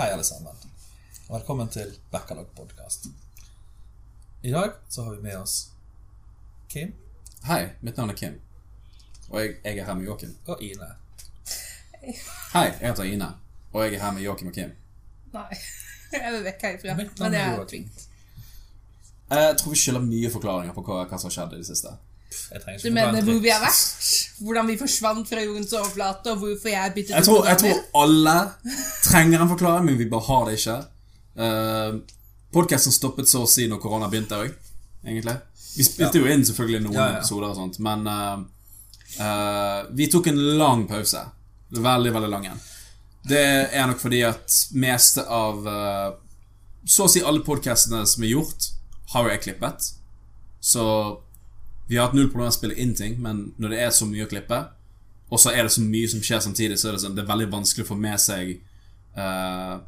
Hei, alle sammen. Og velkommen til Backalog podcast. I dag så har vi med oss Kim Hei, mitt navn er Kim. Og jeg, jeg er her med Joakim. og Ine. Hei, jeg heter Ine. Og jeg er her med Joakim og Kim. Nei. Jeg vil vekk herfra. Mitt navn Men er jeg er Joakim. tvunget. Jeg tror vi skylder mye forklaringer på hva, hva som har skjedd i det siste. Jeg trenger Du ikke mener forklare hvor vi har vært? Hvordan vi forsvant fra jordens overflate, og hvorfor jeg byttet Jeg tror, jeg tror alle trenger en forklaring, men vi bare har det ikke. Uh, Podkasten stoppet så å si når korona begynte òg, egentlig. Vi spilte jo inn selvfølgelig noen Ja, ja. episoder og sånt, men uh, uh, vi tok en lang pause. Veldig, veldig lang en. Det er nok fordi at meste av uh, Så å si alle podkastene som er gjort, har jo jeg klippet. Så vi har hatt null problemer med å spille inn ting, men når det er så mye å klippe, og så er det så mye som skjer samtidig, så er det, sånn, det er veldig vanskelig å få med seg uh,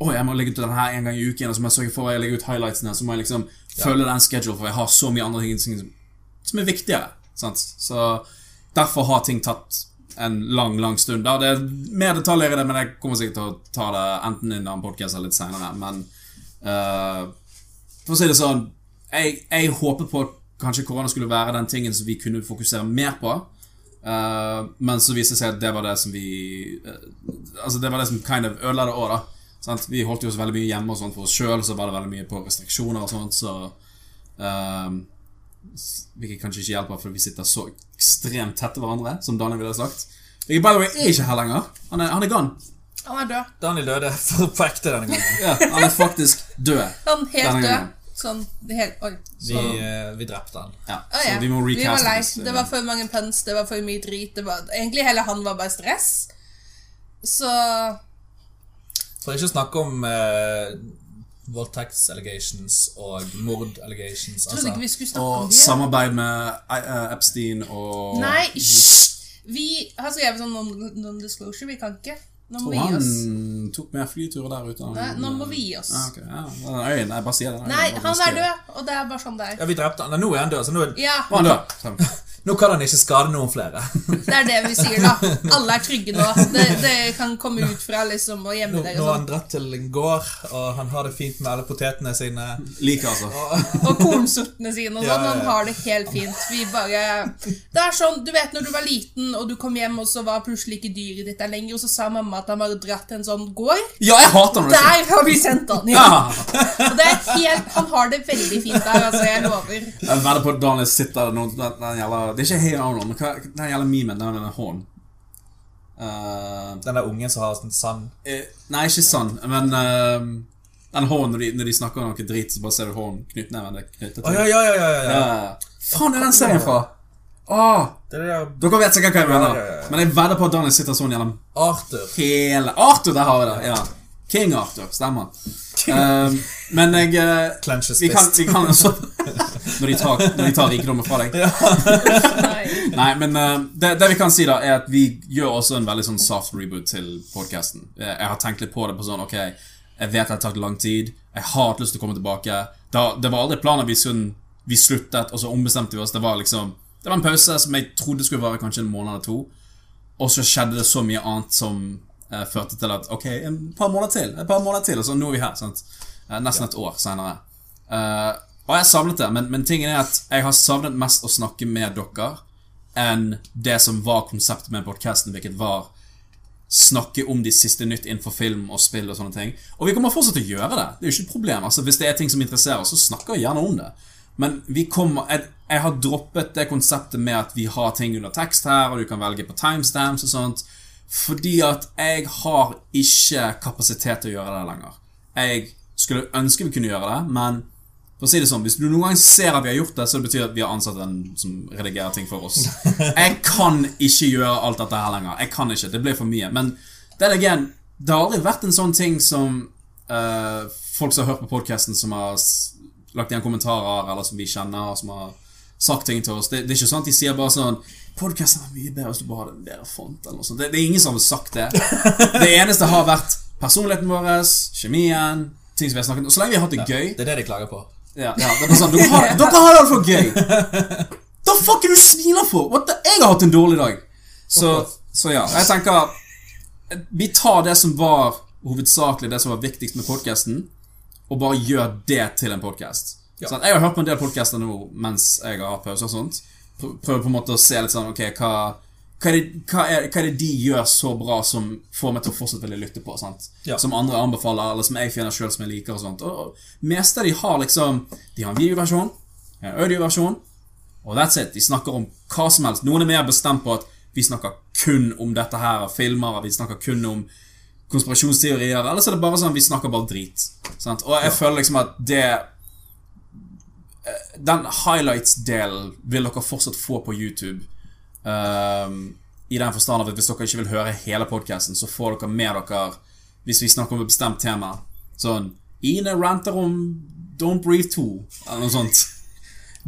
Å, jeg må legge ut den her en gang i uken, og så må jeg sørge for at jeg legger ut highlightsene, så må jeg liksom følge den schedule, for jeg har så mye andre ting som, som er viktigere. Sant? Så derfor har ting tatt en lang, lang stund. Da. Det er mer detaljer i det, men jeg kommer sikkert til å ta det enten i en annen podcast eller litt senere. Men uh, for å si det sånn jeg, jeg håper på kanskje korona skulle være den tingen som vi kunne fokusere mer på. Uh, men så viste det seg at det var det som vi uh, Altså det var det som kind of ødela det òg, da. Sant? Vi holdt jo oss veldig mye hjemme og sånt for oss sjøl, så var det veldig mye på restriksjoner og sånt, så s- Hvilket kanskje ikke hjelper, for vi sitter så ekstremt tett til hverandre, som Daniel ville sagt. Jeg, by the way, er ikke her lenger. Han er, han er gone. Han er død. Daniel døde for på ekte denne gangen. Ja, han er faktisk død. Han er helt Denne død. Sånn helt Oi. Vi, uh, vi drepte han. Ja, Å, så vi må Vi var lei. Det var for mange puns, det var for mye drit. Det var, egentlig hele han var bare stress. Så For ikke å snakke om eh, voldtektsallegations og mord-allegations. om Og samarbeid med eh, Epstein og Nei, hysj! Vi har skrevet sånn non- non-disclosure. Vi kan ikke. Nå må Og vi gi han oss. tok mer flyturer der ute. Nei, nå må vi gi oss. Ja, okay. ja. Den øyen, jeg bare sier den øyen. Nei, han er død, og det er bare sånn det er. Ja, vi drepte han. Nei, Nå er han død, så nå, Ja, Var han død? Nå kan han ikke skade noen flere. det er det vi sier, da. Alle er trygge nå. Det, det kan komme ut fra liksom og gjemme dere nå har han dratt til en gård, og han har det fint med alle potetene sine. Like, altså. Og kornsortene sine og sånn. Han har det helt fint. Vi bare Det er sånn, du vet når du var liten, og du kom hjem, og så var plutselig ikke dyret ditt der lenger, og så sa mamma at han var dratt til en sånn gård. Ja, jeg hater han det. Der har vi sendt han! Ja. Ja. Og det er helt Han har det veldig fint der, altså. Jeg lover. Jeg vedder på at Daniel sitter der den, den gjelder, Det er ikke Hey Arnold, men hva, den gjelder memen. Den med den hånden. Eh, Den der ungen som har sånn sand. eh, nei, ikke sand, men uh, den hånden når de, når de snakker om noe drit, så bare ser du hånden knyttneven er knyttet til. ja, ja, ja, ja, ja. Ja. Faen, er den serien fra? Åh, Det er det der dere vet sikkert hva jeg mener. Ja, ja, ja. Men jeg vedder på at Daniel sitter sånn gjennom Arthur. hele Arthur, der har vi det! Ja. King Arthur, stemmer. Um, men jeg eh, Clenches vi kan, vi kan også når, de tar, når de tar rikdommen fra deg. Nei. Men uh, det, det vi kan si, da, er at vi gjør også en veldig sånn soft reboot til podkasten. Jeg, har tenkt litt på det på sånn Ok, jeg vet det har tatt lang tid. Jeg har hatt lyst til å komme tilbake. Da, det var aldri planen vi, sånn, vi sluttet, og så ombestemte vi oss. Det var liksom Det var en pause som jeg trodde skulle vare kanskje en måned eller to. Og så skjedde det så mye annet som førte til at Ok, en par måneder til, et par måneder til, og så nå er vi her. sant? Eh, nesten et år senere. Eh, og jeg savnet det, men, men tingen er at jeg har savnet mest å snakke med dere enn det som var konseptet med podkasten, hvilket var snakke om de siste nytt innenfor film og spill og sånne ting. Og vi kommer fortsatt til å gjøre det. Det er jo ikke et problem. altså Hvis det er ting som interesserer oss, så snakker vi gjerne om det. Men vi kommer jeg, jeg har droppet det konseptet med at vi har ting under tekst her, og du kan velge på timestamps og sånt, fordi at jeg har ikke kapasitet til å gjøre det lenger. Jeg skulle ønske vi kunne gjøre det, men for å si det sånn, Hvis du noen gang ser at vi har gjort det, så det betyr at vi har ansatt en som redigerer ting for oss. Jeg kan ikke gjøre alt dette her lenger. Jeg kan ikke, Det blir for mye. Men det, again, det har aldri vært en sånn ting som uh, folk som har hørt på podkasten, som har lagt igjen kommentarer, eller som vi kjenner, og som har sagt ting til oss. Det, det er ikke sånn at de sier bare sånn Podkasten er mye bedre hvis du bare hadde en bedre font. Det, det er ingen som har sagt det. Det eneste har vært personligheten vår, kjemien, ting som vi har snakket om. Så lenge vi har hatt det gøy Det er det de klager på. ja, ja, det er sånn, dere har, dere har det iallfall gøy! Da er du smiler for? What the? Jeg har hatt en dårlig dag. Så, så ja, jeg tenker Vi tar det som var hovedsakelig det som var viktigst med podkasten, og bare gjør det til en podkast. Ja. Sånn, jeg har hørt på en del podkaster nå mens jeg har hatt pause og sånt. Pr- Prøver på en måte å se litt sånn Ok, hva, hva, er det, hva, er, hva er det de gjør så bra som får meg til å fortsatt ville lytte på? Ja. Som andre anbefaler, eller som jeg finner sjøl som jeg liker. Og sånt Og og meste de har liksom De har en videoversjon, en audioversjon, og that's it. De snakker om hva som helst. Noen er mer bestemt på at vi snakker kun om dette her, filmer, vi snakker kun om konspirasjonsteorier, eller så er det bare sånn vi snakker bare drit. Sant? Og jeg føler liksom at det Den highlights-delen vil dere fortsatt få på YouTube. Um, I den forstand av at hvis dere ikke vil høre hele podkasten, så får dere med dere Hvis vi snakker om et bestemt tema. Sånn Ine ranter om Don't Breathe 2, eller noe sånt.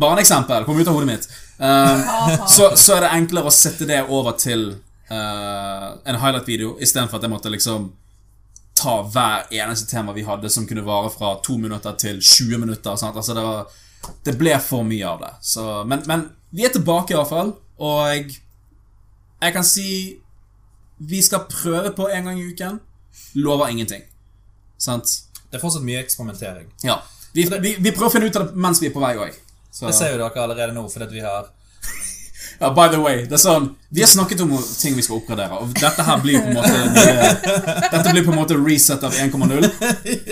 Bare en eksempel. Kom ut av hodet mitt. Ehm, så, så er det enklere å sette det over til uh, en highlight-video, istedenfor at jeg måtte liksom ta hver eneste tema vi hadde, som kunne vare fra to minutter til 20 minutter. Sant? Altså det, var, det ble for mye av det. Så, men, men vi er tilbake, i hvert fall. Og jeg kan si Vi skal prøve på en gang i uken. Lover ingenting. Sant? Det er fortsatt mye eksperimentering. Ja. Vi, vi, vi prøver å finne ut av det mens vi er på vei òg. Det ser jo dere allerede nå, fordi vi har Ja, by the way, det er sånn Vi har snakket om ting vi skal oppgradere, og dette her blir på en måte Dette blir på en måte reset av 1,0.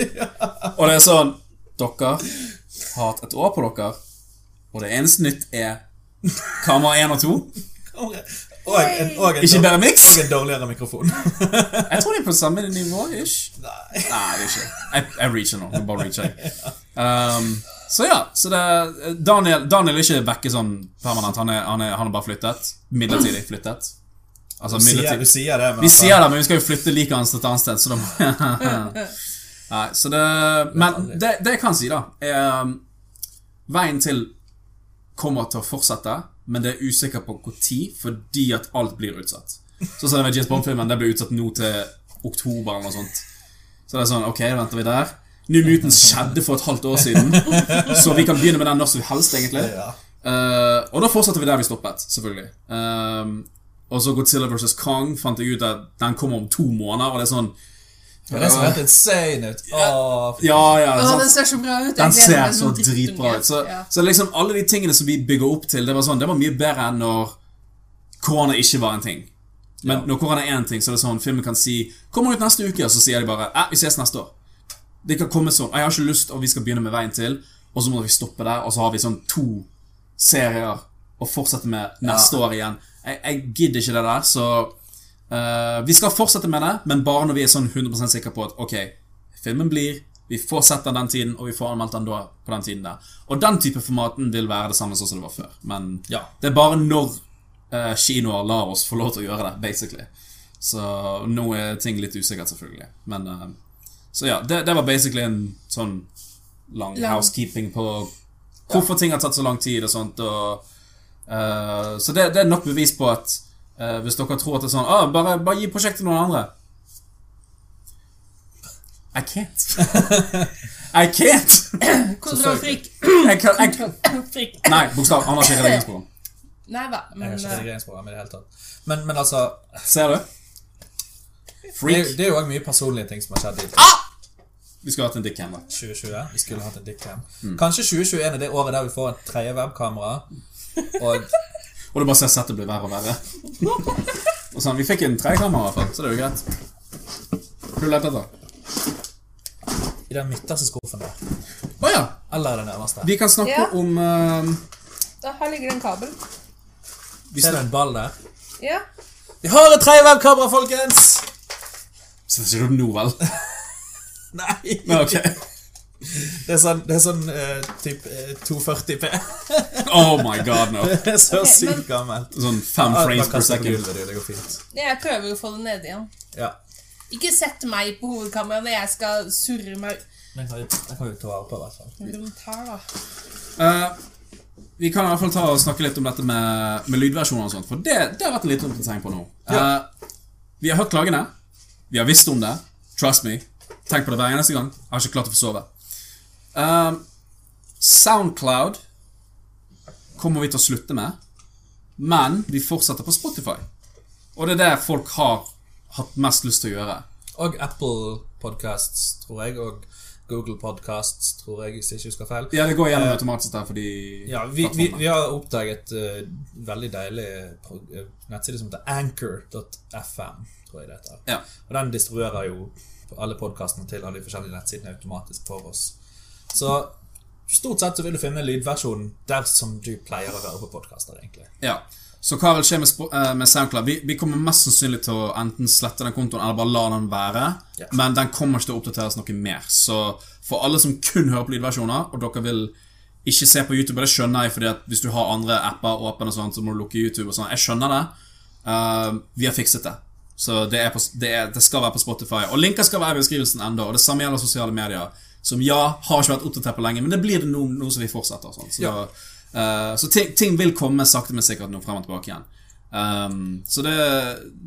Og det er sånn Dere har hatt et år på dere, og det eneste nytt er kamera 1 og 2. Og en, og en, Ikke bare miks. og en dårligere mikrofon. Jeg tror de er på samme nivå, ish. Nei. Nei, det er ikke Jeg, jeg reacher nå. Jeg bare reacher. Um, så ja, så det Daniel, Daniel er ikke vekke sånn permanent. Han er, han er, han er bare flyttet. Midlertidig flyttet. Altså midlertidig. sier, sier det, men Vi altså- sier det, men vi skal jo flytte like annet til et annet sted, så da må Nei, så det Men det, det jeg kan si, da, er Veien til kommer til å fortsette, men det er usikker på når, fordi at alt blir utsatt. Sånn som med James Bond-filmen, det blir utsatt nå til oktober eller noe sånt. Så det er sånn, ok, da venter vi der. New Mutants skjedde for et halvt år siden, så vi kan begynne med den når som helst, egentlig. Eh, og da fortsetter vi der vi stoppet, selvfølgelig. Uh, og så Godzilla vs. Kong fant jeg ut at den kommer om to måneder, og det er sånn Men det ser helt insane ut. Oh, Ja, ja, Å, den ser så bra ut. Den ser så dritbra ut. Så, Ja. så liksom alle de tingene som vi bygger opp til, det var sånn, det var mye bedre enn når korona ikke var en ting. Men Ja. når korona er en ting, så er det sånn filmen kan si 'Kommer ut neste uke', og så sier de bare eh, 'Vi ses neste år'. Det kan komme sånn 'Jeg har ikke lyst, og vi skal begynne med Veien til', og så må vi stoppe der, og så har vi sånn to serier å fortsette med neste år igjen. Jeg, jeg gidder ikke det der, så eh, Vi skal fortsette med det, men bare når vi er sånn 100% sikre på at ok, filmen blir vi får sett den den tiden, og vi får anmeldt den da på den tiden der. Og den type formaten vil være det samme som det var før. Men Ja. det er bare når uh, kinoer lar oss få lov til å gjøre det, basically. Så nå er ting litt usikkert, selvfølgelig. Men uh, Så ja, det, det var basically en sånn lang Lang. housekeeping på hvorfor ting har tatt så lang tid og sånt. Og, eh, så det, det er nok bevis på at eh, hvis dere tror at det er sånn ah, bare, bare gi prosjektet til noen andre. I can't. I can't! Kontrollfrik. Kontrollfrik. nei, bokstav. Han har ikke redigeringsprogram. Nei da, Jeg har ikke eh, redigeringsprogram i det hele tatt. Men, men altså Ser du? Freak. det er jo òg mye personlige ting som har skjedd Ah! Vi skulle hatt en dickcam, da. 2020. Vi skulle hatt en dickcam. Mm. Kanskje 2021 er det året der vi får et tredje webkamera. Og Og du bare ser settet blir verre og verre. Og sånn, Vi fikk en trekamera, i hvert fall, så det er jo greit. Hva du lette etter? i den midterste skuffen der. Å ja! Eller den øverste. Vi kan snakke Ja. om uh... da, Her ligger det en kabel. Vi Ser du en ball der? Ja. Vi har et tredje webkamera, folkens! Ser sier du nå, vel? Nei! Nei ok. Det er sånn, det er sånn uh, typ uh, 240p. Oh my god, no. Det er så okay, sykt men- gammelt. Sånn fem Ah, frames per second. gulvet, Det går fint. Jeg prøver å få det ned igjen. Ja. Ikke sett meg på hovedkameraet når jeg skal surre meg Den kan vi ta vare på, i hvert fall. rundt her, da. Eh, vi kan i hvert fall ta og snakke litt om dette med, med lydversjoner og sånt, for det, det har vært en liten oppdatering på nå. Uh, vi har hørt klagene. Vi har visst om det. Trust me. Tenk på det hver eneste gang. Jeg har ikke klart å få sove. Eh, Soundcloud kommer vi til å slutte med, men vi fortsetter på Spotify. Og det er det folk har hatt mest lyst til å gjøre. Og Apple Podcasts, tror jeg, og Google Podcasts, tror jeg, hvis jeg ikke husker feil. Ja, det går gjennom Eh, automatisk der fordi Ja, vi, vi, vi har oppdaget uh, veldig deilig eh, nettside som heter anchor.fm, tror jeg det heter. Ja. Og den distribuerer jo alle podkastene til alle de forskjellige nettsidene automatisk for oss. Så stort sett så vil du finne lydversjonen der som du pleier å høre på podkaster, egentlig. Ja. Så hva vil skje med, eh, med SoundCloud? Vi, vi kommer mest sannsynlig til å enten slette den kontoen eller bare la den være. Ja. Men den kommer ikke til å oppdateres noe mer. Så for alle som kun hører på lydversjoner, og dere vil ikke se på YouTube, og det skjønner jeg fordi at hvis du har andre apper åpne, og sånt, så må du lukke YouTube og sånn. Jeg skjønner det. Uh, vi har fikset det. Så det, på, det, er, det skal være på Spotify. Og linker skal være i beskrivelsen enda. Og det samme gjelder sosiale medier. Som ja, har ikke vært oppdatert på lenge, men det blir det nå, nå som vi fortsetter. Sånn. Så, Ja. eh, så ting, ting vil komme sakte, men sikkert nå frem og tilbake igjen. Um, så det,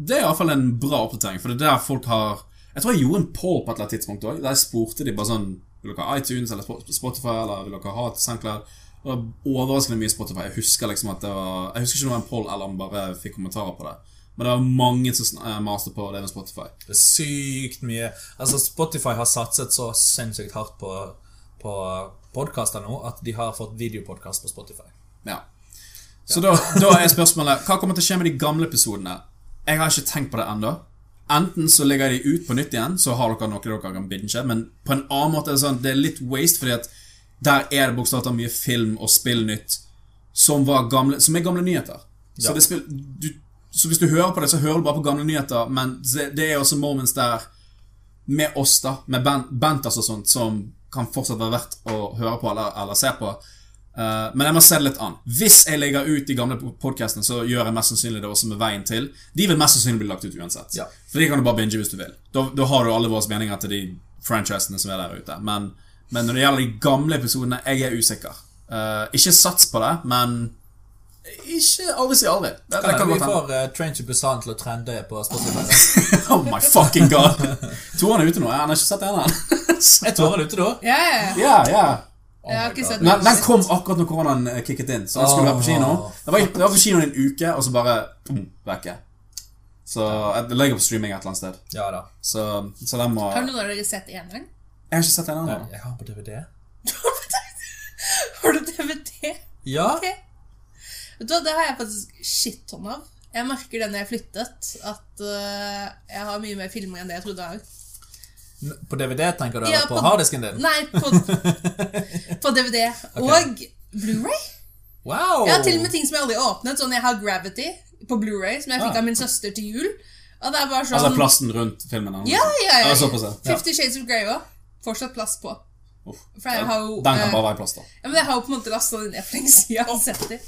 det er iallfall en bra oppdatering, for det er der folk har Jeg tror jeg gjorde en poll på et eller annet tidspunkt òg. Der jeg spurte de bare sånn Vil dere ha iTunes eller Spotify, eller vil dere ha SoundCloud? Det var overraskende mye Spotify. Jeg husker liksom at det var Jeg husker ikke om det var en poll eller om bare fikk kommentarer på det. Men det er mange som eh, på det med Spotify. Det er sykt mye Altså, Spotify har satset så sinnssykt hardt på, på podkaster nå at de har fått videopodkast på Spotify. Ja. Så da, da er spørsmålet Hva kommer til å skje med de gamle episodene? Jeg har ikke tenkt på det ennå. Enten så legger jeg de ut på nytt igjen, så har dere noe dere kan binge, men på en annen måte er det sånn Det er litt waste, fordi at der er det bokstavelig mye film og spillnytt som, var gamle, som er gamle nyheter. Så, det spill, du, så hvis du hører på det, så hører du bare på gamle nyheter, men det, er også moments der med oss, da, med band, og sånt, som kan fortsatt være verdt å høre på eller, eller se på. Uh, men jeg må se det litt an. Hvis jeg legger ut de gamle podkastene, så gjør jeg mest sannsynlig det også med veien til. De vil mest sannsynlig bli lagt ut uansett. Ja. For de kan du bare binge hvis du vil. Da, da har du alle våre meninger til de franchisene som er der ute. Men, men når det gjelder de gamle episodene, jeg er usikker. Uh, ikke sats på det, men ikke aldri si aldri. Det, det Kan kan vi får uh, Train to Busan til å trende på Spotify? Oh my fucking god! Toeren er ute nå. Jeg har ikke sett den. Jeg han er ute da. Ja, ja, ja. Jeg sett Den, den kom akkurat når koronaen eh, kicket inn, så den skulle være på kino. Den var, den var på kinoen i en uke, og så bare boom, vekke. Så jeg- det ligger på streaming et eller annet sted. Ja da. Så, så den må Har du noen av dere sett eneren? har ikke sett den ennå. Jeg har på DVD. Har du DVD? Ja. Ok. Vet du hva, det har jeg faktisk shitton av. Jeg merker det når jeg flyttet, at uh, jeg har mye mer filmer enn det jeg trodde jeg har. På DVD, tenker du? Ja, eller på, på- harddisken din? Nei, på, på DVD. Og Blu-ray. Wow! Jeg har til og med ting som jeg aldri åpnet. Sånn jeg har Gravity på Blu-ray, som jeg fikk Ah. av min søster til jul. Og det er bare sånn Altså plasten rundt filmen. Ja, ja, ja. Ja. Fifty Shades of Grey òg. Fortsatt plass på. Uff. For jeg har jo Den kan eh, bare være i plass, da. ja, men jeg har jo på en måte lasta den ned for lenge siden. Oh. sett det.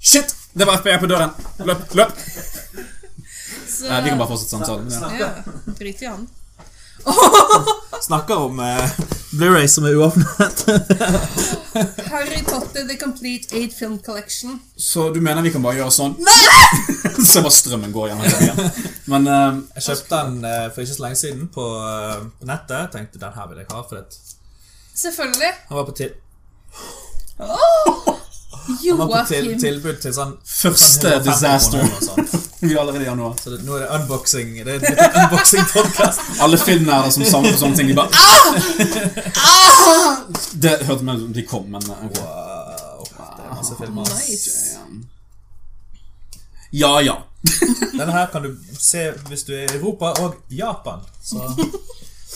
Shit! Det var FBI på døren! Løp! løp! Så, Nei, vi kan bare fortsette samtalen. Ja. ja, Drit i han. Snakker om uh, Blu-ray som er uåpnet. Harry Potter The Complete Eight Film Collection. Så du mener vi kan bare gjøre sånn Nei! så bare strømmen går gjennom. Men eh, Jeg kjøpte den eh, for ikke så lenge siden på, eh, på nettet. Tenkte den her vil jeg ha, for det. Selvfølgelig. han var på, til, Oh! han var på til, tilbud til sånn Første sånn disaster. sånt. vi er allerede i januar. Så det, nå er det unboxing. Det er et lite unboxing-podkast. Alle filmnerder som samler på sånne ting, de bare ah! Det hørte vi de kom, men. Wow. Det er masse filmer. Nice. Ja, ja. Denne her kan du se hvis du er i Europa og Japan. Så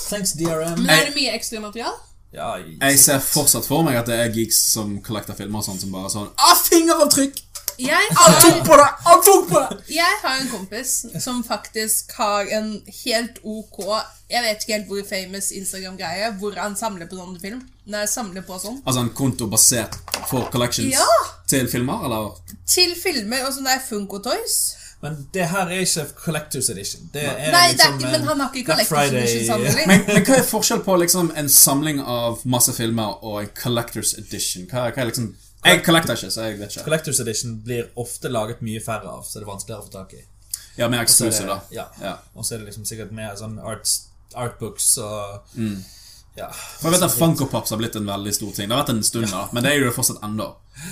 thanks, DRM. Men er det mye ekstramaterial? Ja, Jeg ser fortsatt for meg at det er geeks som collecter filmer og sånn, som bare sånn Ah, fingeravtrykk! Han tok på det! Han tok på det! jeg har en kompis som faktisk har en helt ok Jeg vet ikke helt hvor famous Instagram-greie, hvor han samler på sånne film. Nei, samler på sånn. Altså en konto basert for collections Ja! til filmer, eller? Til filmer og sånne der Funko Toys. Men det her er ikke Collectors Edition. Det er Nei, det er liksom ikke, men han har ikke Collector's Friday- Edition samling. Men, men hva er forskjell på liksom en samling av masse filmer og en collectors edition? Hva, hva er liksom Jeg collecter ikke, så jeg vet ikke. Collectors Edition blir ofte laget mye færre av, så det er vanskeligere å få tak i. Ja, mer er exclusive, da. ja. Ja. Og så er det liksom sikkert mer sånn arts, artbooks og Mm. Ja. For jeg vet at Funko Pops har blitt en veldig stor ting. Det har vært en stund, da, men det er jo det fortsatt ennå.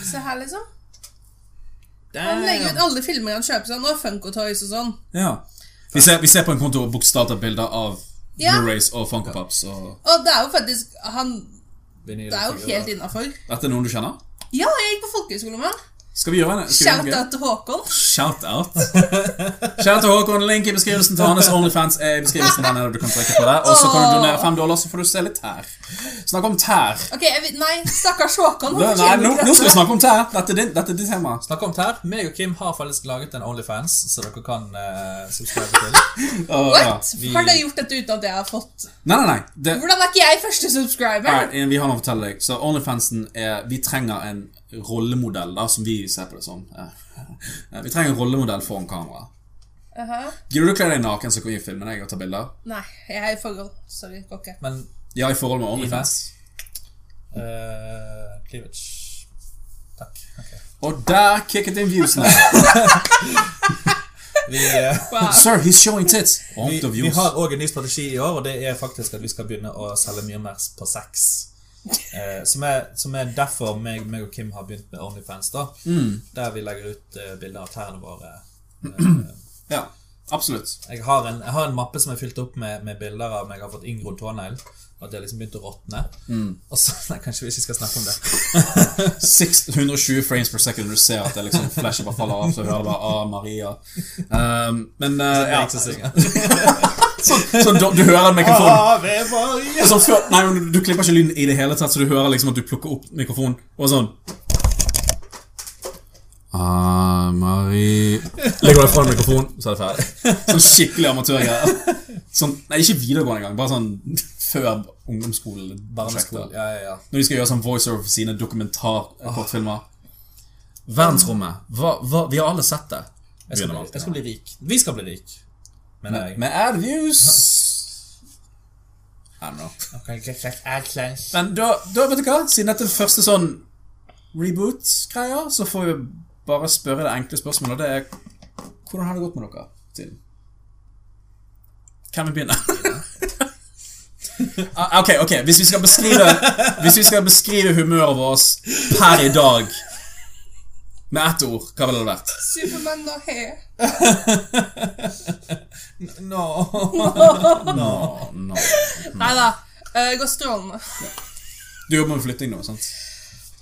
Se her, liksom. Han legger ut alle filmer han kjøper sånn, og Funko Toys og sånn. Ja. Vi ser, vi ser på en konto bokstavelig bilder av Ja. Blu-rays og Funko Pops. Og... Og det er jo faktisk han, Det er jo helt innafor. Dette er noen du kjenner? Ja, jeg gikk på folkehøyskole med han. Skal vi gjøre gøy? Shout-out til Håkon. Shout-out. Shout til Håkon. Link i beskrivelsen til hans Onlyfans er i beskrivelsen der nede. Du kan trekke på det. Og så kan du donere fem dollar, så får du se litt tær. Snakk om tær. Ok, jeg vet, Nei, stakkars Håkon. han Nei, nå, nå skal vi snakke om tær. Dette er din, dette er ditt tema. Snakk om tær. Meg og Kim har faktisk laget en Onlyfans, så dere kan uh, subscribe til. Ja. What? vi- Har dere gjort dette uten at jeg har fått Nei, nei, nei. Det, Hvordan er ikke jeg første subscriber? Right, vi har noe å fortelle deg. Så Onlyfansen er Vi trenger en rollemodell, da, som vi ser på det som. Eh, Vi trenger en rollemodell foran kamera. Aha. Gidder du å kle deg naken, så kan vi filme deg og ta bilder? Nei, jeg er i forhold. Sorry, går ikke. Men Ja, i forhold med Onlyfans. uh, cleavage Takk. Okay. Og der kicket in viewsene. Vi, eh, Wow. Sir, he's showing tits. vi, vi har òg en ny strategi i år, og det er faktisk at vi skal begynne å selge mye mer på sex. Eh, som, er, som er derfor meg, meg og Kim har begynt med Onlyfans. da Der vi legger ut uh, bilder av tærne våre. Uh, Ja, absolutt. jeg, har en, jeg har en mappe som er fylt opp med, med bilder av meg har fått inngrodd tånegl. Og at det har liksom begynt å råtne. Og så, Nei, kanskje vi ikke skal snakke om det. 620 frames per second, du ser at det liksom flashet bare faller av, så hører du bare ah, Maria. Um, men uh, ja, jeg. sånn, sånn, du, du hører en mikrofon Ave sånn, før, Nei, men du, du klipper ikke lyden i det hele tatt, så du hører liksom at du plukker opp mikrofonen, og sånn Ah, Marie Legger du fra mikrofonen, så er det ferdig. Sånn skikkelig amatørgreier. Sånn, nei, ikke videregående engang, bare sånn før ungdomsskolen. Ja, ja, ja. Når de skal gjøre sånn voiceover for sine dokumentarkortfilmer. Verdensrommet. Hva, hva, vi har alle sett det. Jeg skal, bli, jeg skal bli rik. Vi skal bli rik. Mener jeg. Med AdViews I don't know. AdSense. Men da, da, vet du hva? Siden dette er første sånn reboot-greia, så får vi bare spørre det enkle spørsmålet, og det er Hvordan har det gått med dere siden? Kan vi begynne? Ah, ok, ok, hvis vi skal beskrive Hvis vi skal beskrive humøret vårt per i dag med ett ord, hva ville det vært? Supermann og he. No. Nå, nå. Nei da. Uh, går strålende. Du jobber med flytting nå, sant?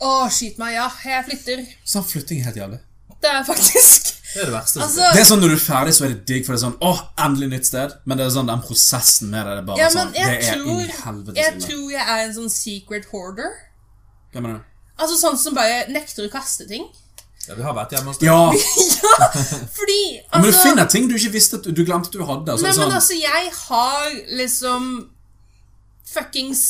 Å, skyt meg, ja. Jeg flytter. Så flytting er helt jævlig. Det er faktisk Det er det verste. Altså, Det er sånn Når du er ferdig, så er det digg, for det er sånn Åh, endelig nytt sted. Men det er sånn den prosessen med det, det er bare ja, sånn jeg Det er inn i tror, helvete jeg tror jeg er en sånn secret hoarder. Hva mener du? Altså sånn som bare nekter å kaste ting. Ja, vi har vært hjemme hos deg. Ja, ja, fordi altså, men du finner ting du ikke visste at du, du glemte at du hadde. Altså, Nei, men sånn, altså, jeg har liksom fuckings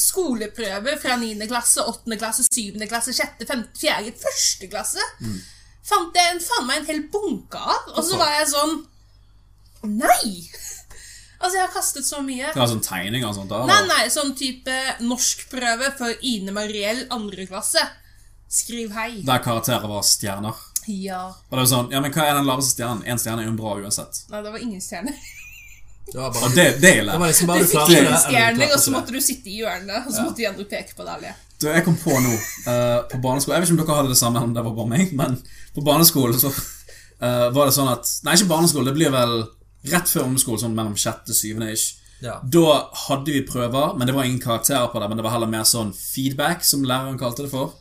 skoleprøve fra 9. klasse, 8. klasse, 7. klasse, 6., 5., 4., 1. klasse. Mm. Fant jeg en, faen meg en hel bunke av, og så var jeg sånn Nei! Altså, jeg har kastet så mye. det var sånn tegninger og sånt. Da, Nei, nei, sånn type norskprøve for Ine Mariell, andre klasse. Skriv hei. Der karakterer var stjerner. Ja. Og det var sånn, ja, men hva er den laveste stjernen? En stjerne er jo bra uansett. Nei, det var ingen stjerner. Det var Og bare det, det er det var liksom bare Du fikk det. stjerner, klarte og så måtte du sitte i hjørnet, og så måtte de andre peke på deg. Du, jeg kom på nå, uh, på barneskolen Jeg vet ikke om dere hadde det samme, om det var bare meg, men på barneskolen så uh, var det sånn at Nei, ikke barneskole, det blir vel rett før ungdomsskolen, sånn mellom sjette og syvende ish. Ja. Da hadde vi prøver, men det var ingen karakterer på det. Men det var heller mer sånn feedback, som læreren kalte det for.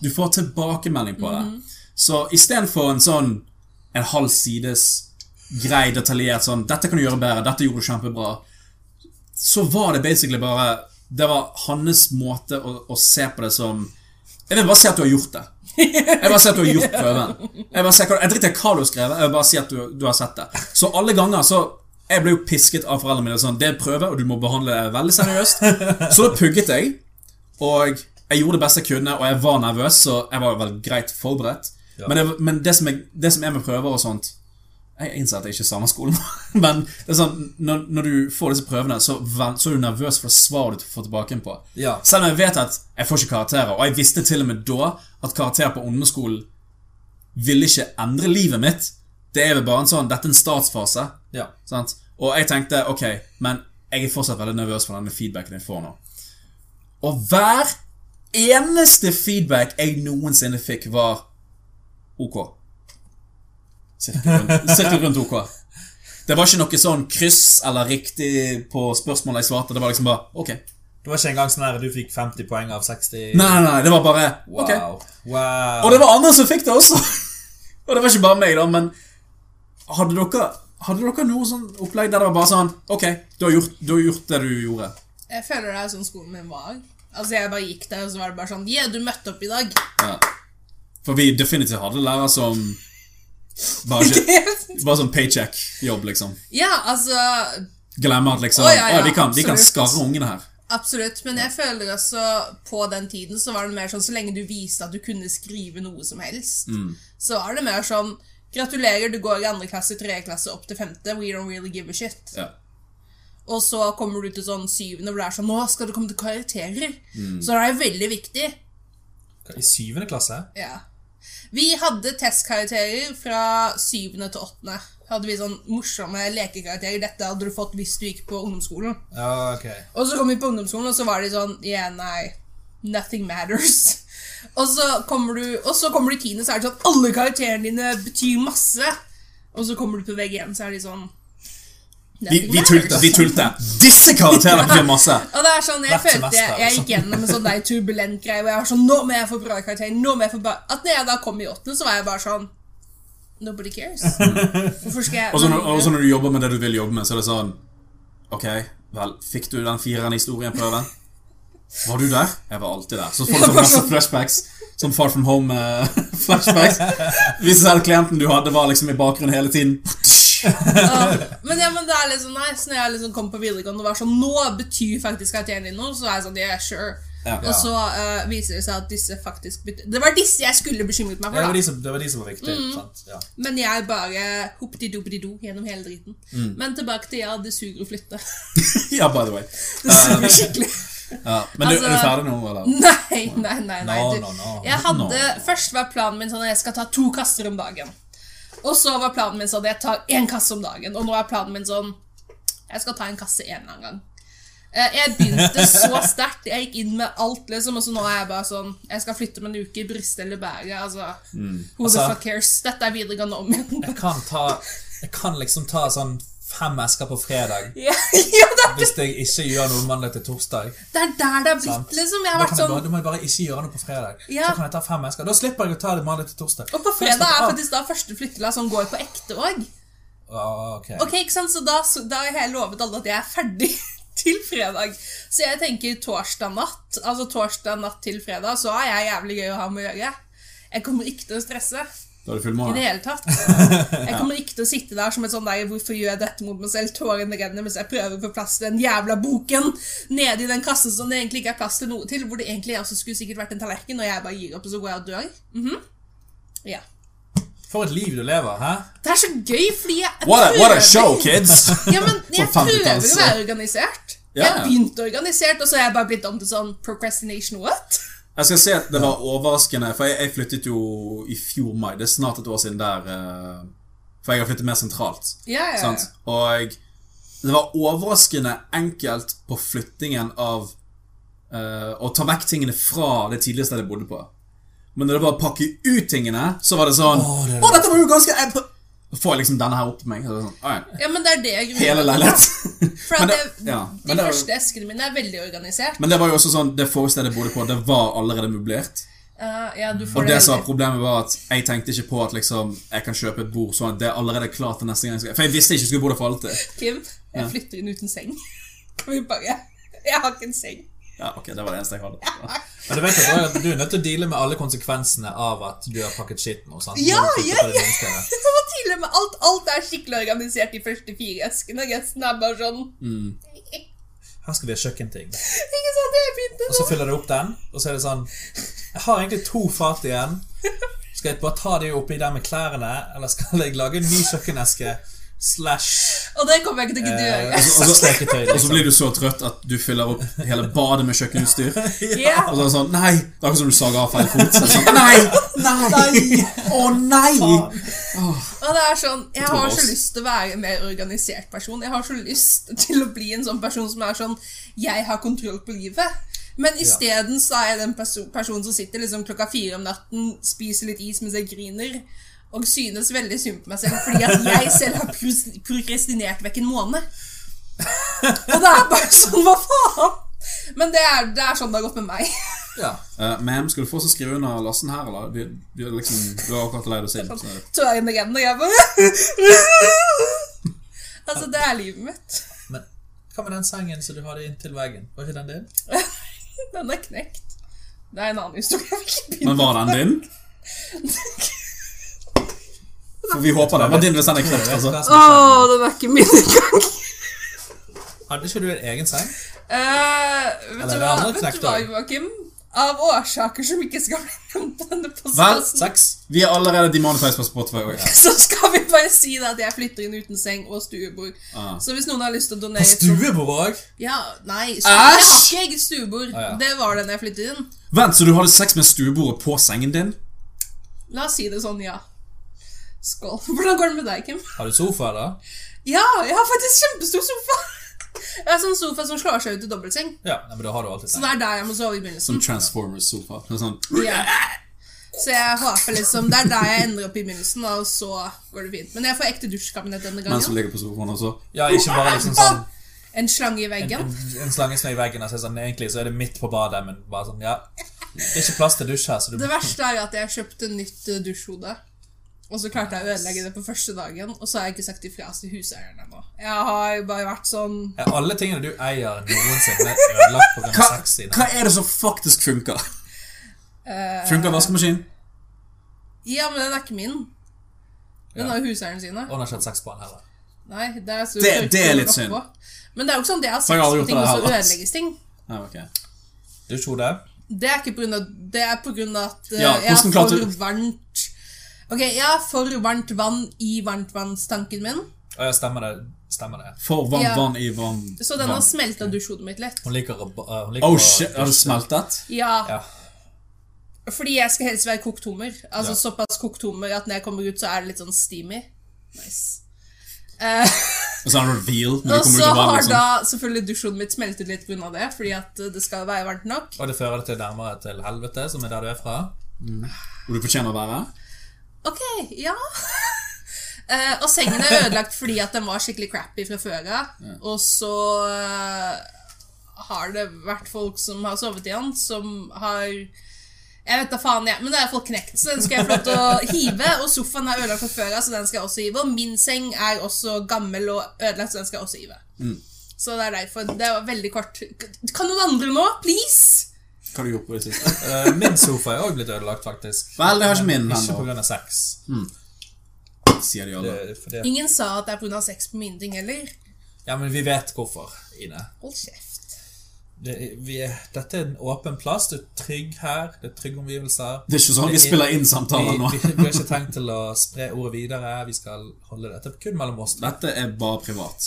Du får tilbakemelding på det. Så istedenfor en sånn en halv sides grei, detaljert sånn 'Dette kan du gjøre bedre. Dette gjorde du kjempebra.' Så var det basically bare Det var hans måte å, å se på det som Jeg vil bare si at du har gjort det. Jeg vil bare si at du har gjort prøven. Jeg, bare sier jeg driter i hva du har skrevet, jeg bare si at du, du har sett det. Så alle ganger så Jeg ble jo pisket av foreldrene mine. Sånn, det er prøve, og du må behandle det veldig seriøst. Så da pugget jeg, og jeg gjorde det beste jeg kunne, og jeg var nervøs, så jeg var vel greit forberedt. Men, det, men det, som jeg, det som er med prøver og sånt Jeg innser at jeg ikke er samme skolen, men det sånn, når, når du får disse prøvene, så, så er du nervøs for svaret du får tilbake på. Ja. Selv om jeg vet at jeg får ikke karakterer, og jeg visste til og med da at karakterer på ungdomsskolen ville ikke endre livet mitt. Det er vel bare en sånn Dette er en startfase. Ja. Sant? Og jeg tenkte ok, men jeg er fortsatt veldig nervøs for denne feedbacken jeg får nå. Og hver eneste feedback jeg noensinne fikk, var OK. Sirkel rundt, rundt OK. Det var ikke noe sånn kryss eller riktig på spørsmålet jeg svarte. Det var liksom bare ok. Det var ikke engang sånn at du fikk 50 poeng av 60 Nei, nei, nei, det var bare ok. Wow. wow. Og det var andre som fikk det også! og det var ikke bare meg, da, men hadde dere, hadde dere noe sånn opplegg der det var bare sånn Ok, du har gjort, du har gjort det du gjorde. Jeg føler det er sånn skolen min var. Altså Jeg bare gikk der, og så var det bare sånn Yeah, du møtte opp i dag. Ja. For vi definitivt hadde lærere som bare, ikke, bare sånn paycheck-jobb, liksom. ja, altså Glemmer at liksom Å, ja, ja, «Å, vi, kan, kan skarre ungene her. Absolutt, men jeg føler også på den tiden så var det mer sånn så lenge du viste at du kunne skrive noe som helst, så var det mer sånn Gratulerer, du går i andre klasse, tredje klasse, opp til femte. We don't really give a shit. Ja. Og så kommer du til sånn syvende, hvor det er sånn Nå skal det komme til karakterer. Så det er veldig viktig. I syvende klasse? Ja. Vi hadde testkarakterer fra syvende til åttende. Hadde vi sånn morsomme lekekarakterer. Dette hadde du fått hvis du gikk på ungdomsskolen. Ja, ok. Og så kom vi på ungdomsskolen, og så var de sånn Yeah, nei. Nothing matters. Og så kommer du Og så kommer du i tiende, så er det sånn Alle karakterene dine betyr masse. Og så kommer du på VG1, så er de sånn Vi, vi tulte. vi tulte Disse karakterene betyr masse! Og det er sånn, Jeg Hvert følte jeg, jeg gikk gjennom en sånn der turbulent greie hvor jeg var sånn Nå må jeg få bra karakter. nå må jeg få bra At når jeg da kom i åttende, så var jeg bare sånn Nobody cares. Hvorfor skal jeg Og så når, også når du jobber med det du vil jobbe med, så er det sånn Ok, vel, fikk du den fireren i historieprøven? Var du der? Jeg var alltid der. Så får du sånn masse flashbacks. Som Far From Home-flashbacks. Viser seg at klienten du hadde, var liksom i bakgrunnen hele tiden. Men ja, men det er liksom nice når jeg liksom kom på videregående og var sånn Nå betyr faktisk at jeg tjener noe. Så er jeg sånn Yeah, sure. Ja. Og så uh, viser det seg at disse faktisk betyr Det var disse jeg skulle bekymret meg Ja, det, var for. de som, det var de som var viktige. Mm. Ja. Men jeg bare hoppdi-doppidi-do gjennom hele driten. Mm. Men tilbake til ja, det suger å flytte. ja, by the way. Det suger skikkelig. Ja. Men du, er du Altså- ferdig nå, eller? Nei, nei, nei. nei. No, Du, no, no. Jeg hadde, Først var planen min sånn at jeg skal ta to kaster om dagen. Og så var planen min sånn jeg tar én kasse om dagen. Og nå er planen min sånn Jeg skal ta en kasse en eller annen gang. Eh, Jeg begynte så sterkt. Jeg gikk inn med alt, liksom. Og så nå er jeg bare sånn Jeg skal flytte om en uke. i Bryste eller Berge Altså, who Altså- the fuck cares? Dette er videregående om igjen. Jeg kan ta Jeg kan liksom ta sånn fem esker på fredag ja, ja, det, er- hvis jeg ikke gjør noe mandag til torsdag. det er der det har blitt, liksom. Jeg har vært sånn da må jeg bare ikke gjøre noe på fredag. Ja. Så kan jeg ta fem esker. Da slipper jeg å ta det mandag til torsdag. Og på fredag er faktisk da første flyttelass som går på ekte òg. Okay. ok. Ok, ikke sant? Så da, så da har jeg lovet alle at jeg er ferdig til fredag. Så jeg tenker torsdag natt, altså torsdag natt til fredag, så er jeg jævlig gøy å ha med å gjøre. Jeg kommer ikke til å stresse Da er det i det hele tatt. Jeg kommer ikke til å sitte der som et sånn der Hvorfor gjør jeg dette mot meg selv? Tårene renner mens jeg prøver å få plass til den jævla boken nede i den kassen som det egentlig ikke er plass til noe til. Hvor det egentlig også skulle sikkert vært en tallerken, og jeg bare gir opp, og så går jeg og dør. Mhm. Ja. For et liv du lever, hæ? Det er så gøy, fordi jeg What a, what a show, kids! Ja, men jeg 50-talls- prøver å være organisert. Jeg har begynt organisert, og så har jeg bare blitt om til sånn procrastination what? Jeg skal si at det var overraskende, for jeg, jeg flyttet jo i fjor mai. Det er snart et år siden der. eh, For jeg har flyttet mer sentralt. Ja, ja, ja. Sant? Og det var overraskende enkelt på flyttingen av uh, Å ta vekk tingene fra det tidligste jeg bodde på. Men når det var å pakke ut tingene, så var det sånn Å, Å, det dette var jo ganske Da får jeg liksom denne her opp på meg. Så sånn, ja, men det er det jeg gruer Hele leilighet. For at det- det, ja, de det første eskene mine er veldig organisert. Men det var jo også sånn Det forrige stedet jeg bodde på, det var allerede møblert. Uh, ja, du får Og det som var problemet var at jeg tenkte ikke på at liksom jeg kan kjøpe et bord sånn at det er allerede klart til neste gang. jeg skal- For jeg visste ikke jeg skulle bo der for alltid. Kim, jeg flytter inn uten seng. Kan vi bare Jeg har ikke en seng. Ja, ok, det var det eneste jeg hadde. Men du vet du er nødt til å deale med alle konsekvensene av at du har pakket skitt nå. sant? Ja, ja, ja. Det var tidligere med alt. Alt er skikkelig organisert i første fire eskene. Resten er bare sånn Her skal vi ha kjøkkenting. Ikke sant? Jeg begynte Og så sånn. fyller du opp den, og så er det sånn Jeg har egentlig to fat igjen. Skal jeg bare ta de oppi der med klærne, eller skal jeg lage en ny kjøkkeneske slash Og det kommer jeg ikke til å gidde eh, gjøre. Og så blir du så trøtt at du fyller opp hele badet med kjøkkenutstyr. Ja. Og så er det sånn Nei! Det er akkurat som du sager av feil fot. Sånn, nei! Nei! Å nei! Og det er sånn, Jeg har så lyst til å være en mer organisert person. Jeg har så lyst til å bli en sånn person som er sånn Jeg har kontroll på livet. Men isteden så er jeg den perso personen som sitter liksom klokka fire om natten, spiser litt is mens jeg griner. Og synes veldig synd på meg selv fordi at jeg selv har prokrastinert vekk en måned. Og det er bare sånn, hva faen? Men det er, det er sånn det har gått med meg. Ja. Uh, Ma'am, skal du få oss å skrive under lasten her, eller? Vi, du, er liksom, du har akkurat leid oss inn. Så. Så er jeg igjen, og jeg bare Altså, det er livet mitt. Men hva med den sengen som du hadde inntil veggen? Var ikke den din? Den er knekt. Det er en annen historie. Men var den din? For vi håper det var din hvis den er altså. Å, den er ikke min engang. Hadde ikke du en egen seng? Uh, vet Eller du hva, vet du hva. Joakim? Av årsaker som ikke skal bli nevnt på denne Seks? Vi er allerede demonetized på Spotify. også. så skal vi bare si da at jeg flytter inn uten seng og stuebord. Ah. Så hvis noen har lyst til å donere Stuebord òg? Ja, nei, stu- jeg har ikke eget stuebord. Ah, ja. Det var det da jeg flyttet inn. Vent, så du hadde sex med stuebordet på sengen din? La oss si det sånn, ja. Skål. Hvordan går det med deg, Kim? Har du sofa, da? Ja, jeg har faktisk kjempestor sofa. Jeg har sånn sofa som slår seg ut i dobbeltseng. Ja, men det har du alltid Så det er der jeg må sove i Som. Transformers-sofa. Er Sånn. Ja. Så jeg håper liksom Det er der jeg ender opp i begynnelsen, og så går det fint. Men jeg får ekte dusjkabinett denne Mens du som ligger på sofaen også. Ja, ikke bare liksom sånn En slange i veggen. en, en slange som er i veggen. Altså, sånn, egentlig så er det midt på badet, men bare sånn, ja. Det er ikke plass til dusj her, så du Det verste er jo at jeg kjøpte nytt eh, dusjhode. Og så klarte jeg å ødelegge det på første dagen, og så har jeg ikke sagt ifra til huseieren ennå. Jeg har jo bare vært sånn Er alle tingene du eier noensinne ødelagt pga. Hva, sex i hva er det som faktisk funker? Funker vaskemaskinen? Ja, men den er ikke min. Den Ja. har jo huseieren sine. Og den har ikke hatt sex på den heller. Nei, det er, så Det- det er litt synd. Men det er jo ikke sånn har For sex på ting, og så ødelegges ting. Ja, okay. Du tror Det er ikke på grunn av Det er på grunn av at eh, Ja, jeg er for varmt Ok, ja, for varmt vann i varmtvannstanken min, ja, stemmer det. Stemmer det. For varmt Ja. vann i vann. så den har vann. smelta dusjhodet mitt litt. Hun liker uh, hun liker Oh shit, har du smeltet? Ja, Ja. fordi jeg skal helst være kokt hummer. Altså Ja. såpass kokt hummer at når jeg kommer ut, så er det litt sånn steamy. Nice. Uh, Og så har du reveal når du og kommer så ut av vannet. har Liksom. da selvfølgelig dusjhodet mitt smeltet litt pga. det, fordi at det skal være varmt nok. Og det fører det til nærmere til helvete, som er der du er fra. Hvor du fortjener å være. Ok, ja. uh, og sengen er ødelagt fordi at den var skikkelig crappy fra før av. Og så uh, har det vært folk som har sovet i den, som har Jeg vet da faen, jeg. Men det er folk knekt, så den skal jeg få lov til å hive. Og sofaen er ødelagt fra før av, så den skal jeg også hive. Og min seng er også gammel og ødelagt, så den skal jeg også hive. Så det er derfor. Det var veldig kort. Kan noen andre nå, please? Hva har du gjort på det siste? Uh, min sofa er òg blitt ødelagt, faktisk. Vel, det har ikke min. Ikke pga. sex. Sier de alle. Det, Ingen sa at det er pga. sex på min ting heller. ja, men vi vet hvorfor, Ine. Hold kjeft. Det, vi er, dette er en åpen plass. Du er trygg her. Det er trygge omgivelser. Det er ikke sånn vi er- spiller inn Vi, samtaler nå. vi, vi har ikke tenkt til å spre ordet videre. Vi skal holde dette kun mellom oss. Dette er bare privat.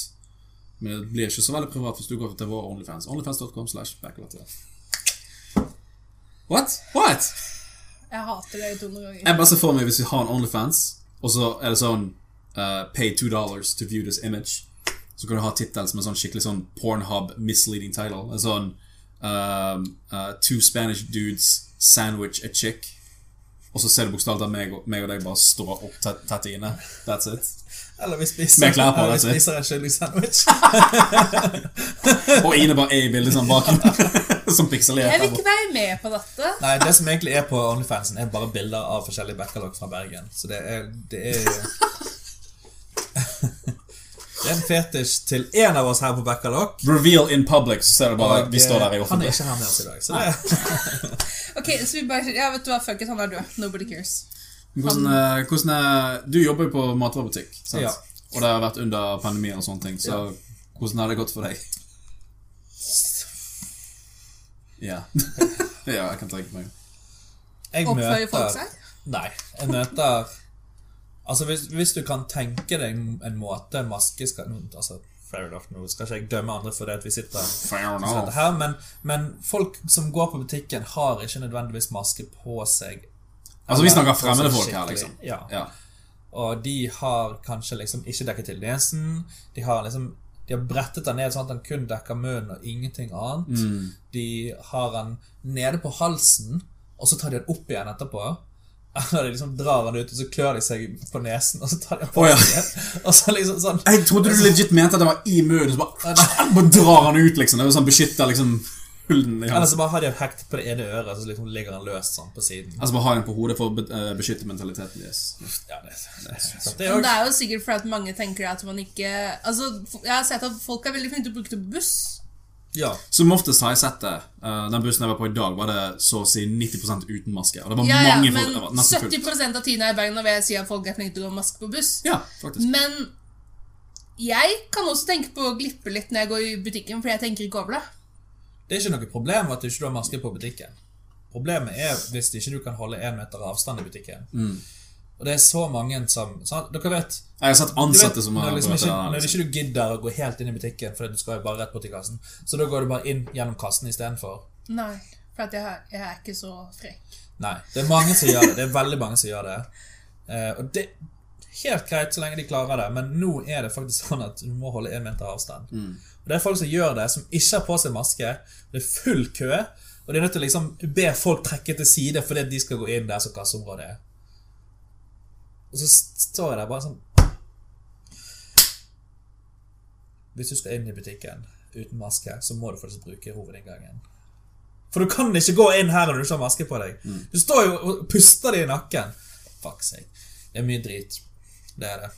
Men det blir ikke så veldig privat hvis du går til vår Onlyfans. Onlyfans.com slash backlatter. What? What? Jeg hater det to ganger. Jeg bare ser for meg hvis vi har en Onlyfans, og så er det sånn uh, Pay two dollars to view this image. Så kan du ha tittel som en sånn skikkelig sånn Pornhub misleading title. En sånn um, uh, Two Spanish dudes sandwich a chick. Og så ser du bokstavelig talt meg, meg og deg bare stå opp tett, tett inne. That's it. Eller vi spiser, Med klær på, eller vi spiser en kyllingsandwich. Og Ine bare er i bildet sånn bak. som pikselert. Jeg vil ikke være med på dette. Nei, det som egentlig er på Onlyfansen, er bare bilder av forskjellige backalog fra Bergen. Så det er Det er, det er en fetisj til én av oss her på backalog. Reveal in public, så ser du bare Og vi står der i han er ikke her med oss i dag. Så det, Ok, så vi bare Ja, vet du hva, fuck it, han er død. Nobody cares. Hvordan, eh, hvordan er, Du jobber jo på matvarebutikk, sant? Ja. og det har vært under pandemien og sånne ting. Så hvordan har det gått for deg? Ja. ja, jeg kan tenke meg. jeg Oppfører folk seg? Nei. Jeg møter Altså, hvis, hvis du kan tenke deg en måte en maske skal altså, Fair enough, nå skal ikke jeg dømme andre for det at vi sitter dette her, men, men folk som går på butikken, har ikke nødvendigvis maske på seg. Altså, vi snakker fremmede folk her, liksom. Ja. Ja. Og de har kanskje liksom ikke dekket til nesen. De har liksom De har brettet den ned sånn at den kun dekker munnen og ingenting annet. Mm. De har den nede på halsen, og så tar de den opp igjen etterpå. Når de liksom drar han ut, og så klør de seg på nesen, og så tar de han på oh, ja. igjen. Og så liksom sånn Jeg trodde du legit mente at det var i munnen, så bare, drar han ut, liksom. Det jo sånn beskytter liksom hullen i Eller så bare har de hekt på det ene øret, så liksom ligger han løst sånn på siden. Altså bare har den på hodet for å be- eh, beskytte mentaliteten deres. Ja, det, det, det, det det er jo sikkert fordi at mange tenker at man ikke Altså, Jeg har sett at folk er veldig flinke til å bruke det buss. Ja. Som oftest har jeg sett det. Eh, den bussen jeg var på i dag, var det så å si 90% uten maske. Og det var Ja, ja, mange men folk. Det var nesten fullt. 70% av tiden er i Bergen når jeg sier at folk er flinke til å gå med maske på buss. Ja, faktisk. Men jeg kan også tenke på å glippe litt når jeg går i butikken, fordi jeg tenker ikke over det. Det er ikke noe problem at du ikke har maske på butikken. Problemet er hvis ikke du kan holde én meter avstand i butikken. Mm. Og det er så mange som sånn, Dere vet Jeg har sett ansatte vet, som har når, liksom ikke, det når liksom. ikke du gidder å gå helt inn i butikken, for du skal jo bare rett bort til kassen, så da går du bare inn gjennom kassen istedenfor. Nei, for at jeg, jeg er ikke så frekk. Nei. Det er mange som gjør det. Det er veldig mange som gjør det. Eh, og det er helt greit så lenge de klarer det, men nå er det faktisk sånn at du må holde én meter avstand. Mm. Og det er folk som gjør det, som ikke har på seg maske. Det er full kø, og de er nødt til å liksom be folk trekke til side fordi de skal gå inn der som kasseområdet er. Og så står jeg der bare sånn Hvis du skal inn i butikken uten maske, så må du faktisk bruke hovedinngangen. For du kan ikke gå inn her når du ikke har maske på deg. Du står jo og puster det i nakken. Fuck seg. Det er mye drit. Det er det.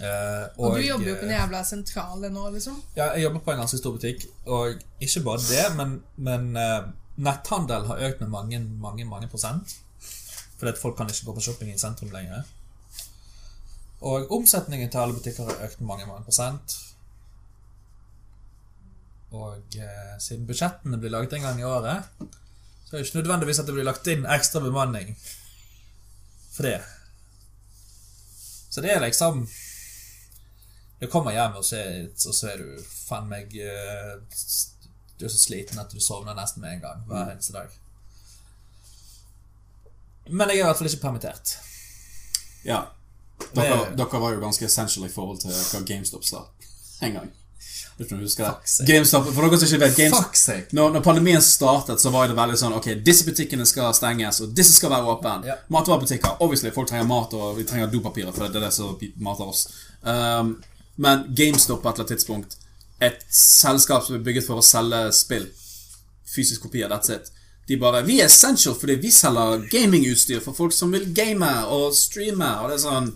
Eh, Og, du jobber jo på en jævla sentrale nå, liksom. ja, jeg jobber på en ganske stor butikk, og ikke bare det, men, men eh, netthandel har økt med mange, mange, mange prosent. Fordi at folk kan ikke gå på shopping i sentrum lenger. Og omsetningen til alle butikker har økt med mange, mange prosent. Og eh, siden budsjettene blir laget en gang i året, så er det ikke nødvendigvis at det blir lagt inn ekstra bemanning for det. Så det er liksom du kommer hjem, og så er, og så er du faen meg eh, Du er så sliten at du sovner nesten med en gang hver eneste dag. Men jeg er i hvert fall ikke permittert. Ja. Dere, Det- dere var jo ganske essential i forhold til hva GameStop sa en gang. Vet du husker det? GameStop, for dere som ikke vet GameStop, når, når pandemien startet, så var det veldig sånn Ok, disse butikkene skal stenges, og disse skal være åpne. Ja. Matvarebutikker. Obviously, folk trenger mat, og vi trenger dopapirer, for det er det som mater oss. Um, men GameStop på et eller annet tidspunkt Et selskap som er bygget for å selge spill. Fysisk kopier, that's it. De bare Vi er essential fordi vi selger gamingutstyr for folk som vil game og streame, og det er sånn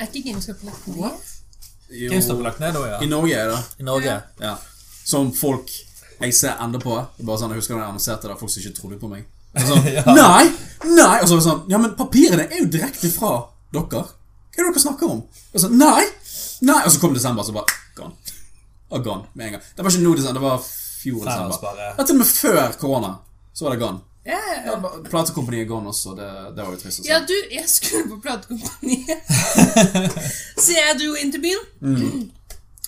Er ikke GameStop lagt ned? jo, GameStop er lagt ned da, I. Norge er det. I Norge. Ja. Som folk jeg ser enda på. Er Bare sånn, Jeg husker da jeg annonserte det, folk som ikke trodde på meg. Sånn, Ja. Nei! Nei! Og så var det sånn Ja, men papirene er jo direkte fra dere. Hva er det dere snakker om? Og så, nei! Nei! Og så kom desember, så bare Gone. Og gone med en gang. Det var ikke nå desember, det var fjor desember. Ja, til og med før korona. Så var det gone. Ja, ja, Platekompaniet gone også. Det, det var jo trist å se. Ja, du, jeg skulle på platekompaniet. Så jeg dro inn til byen. Mm.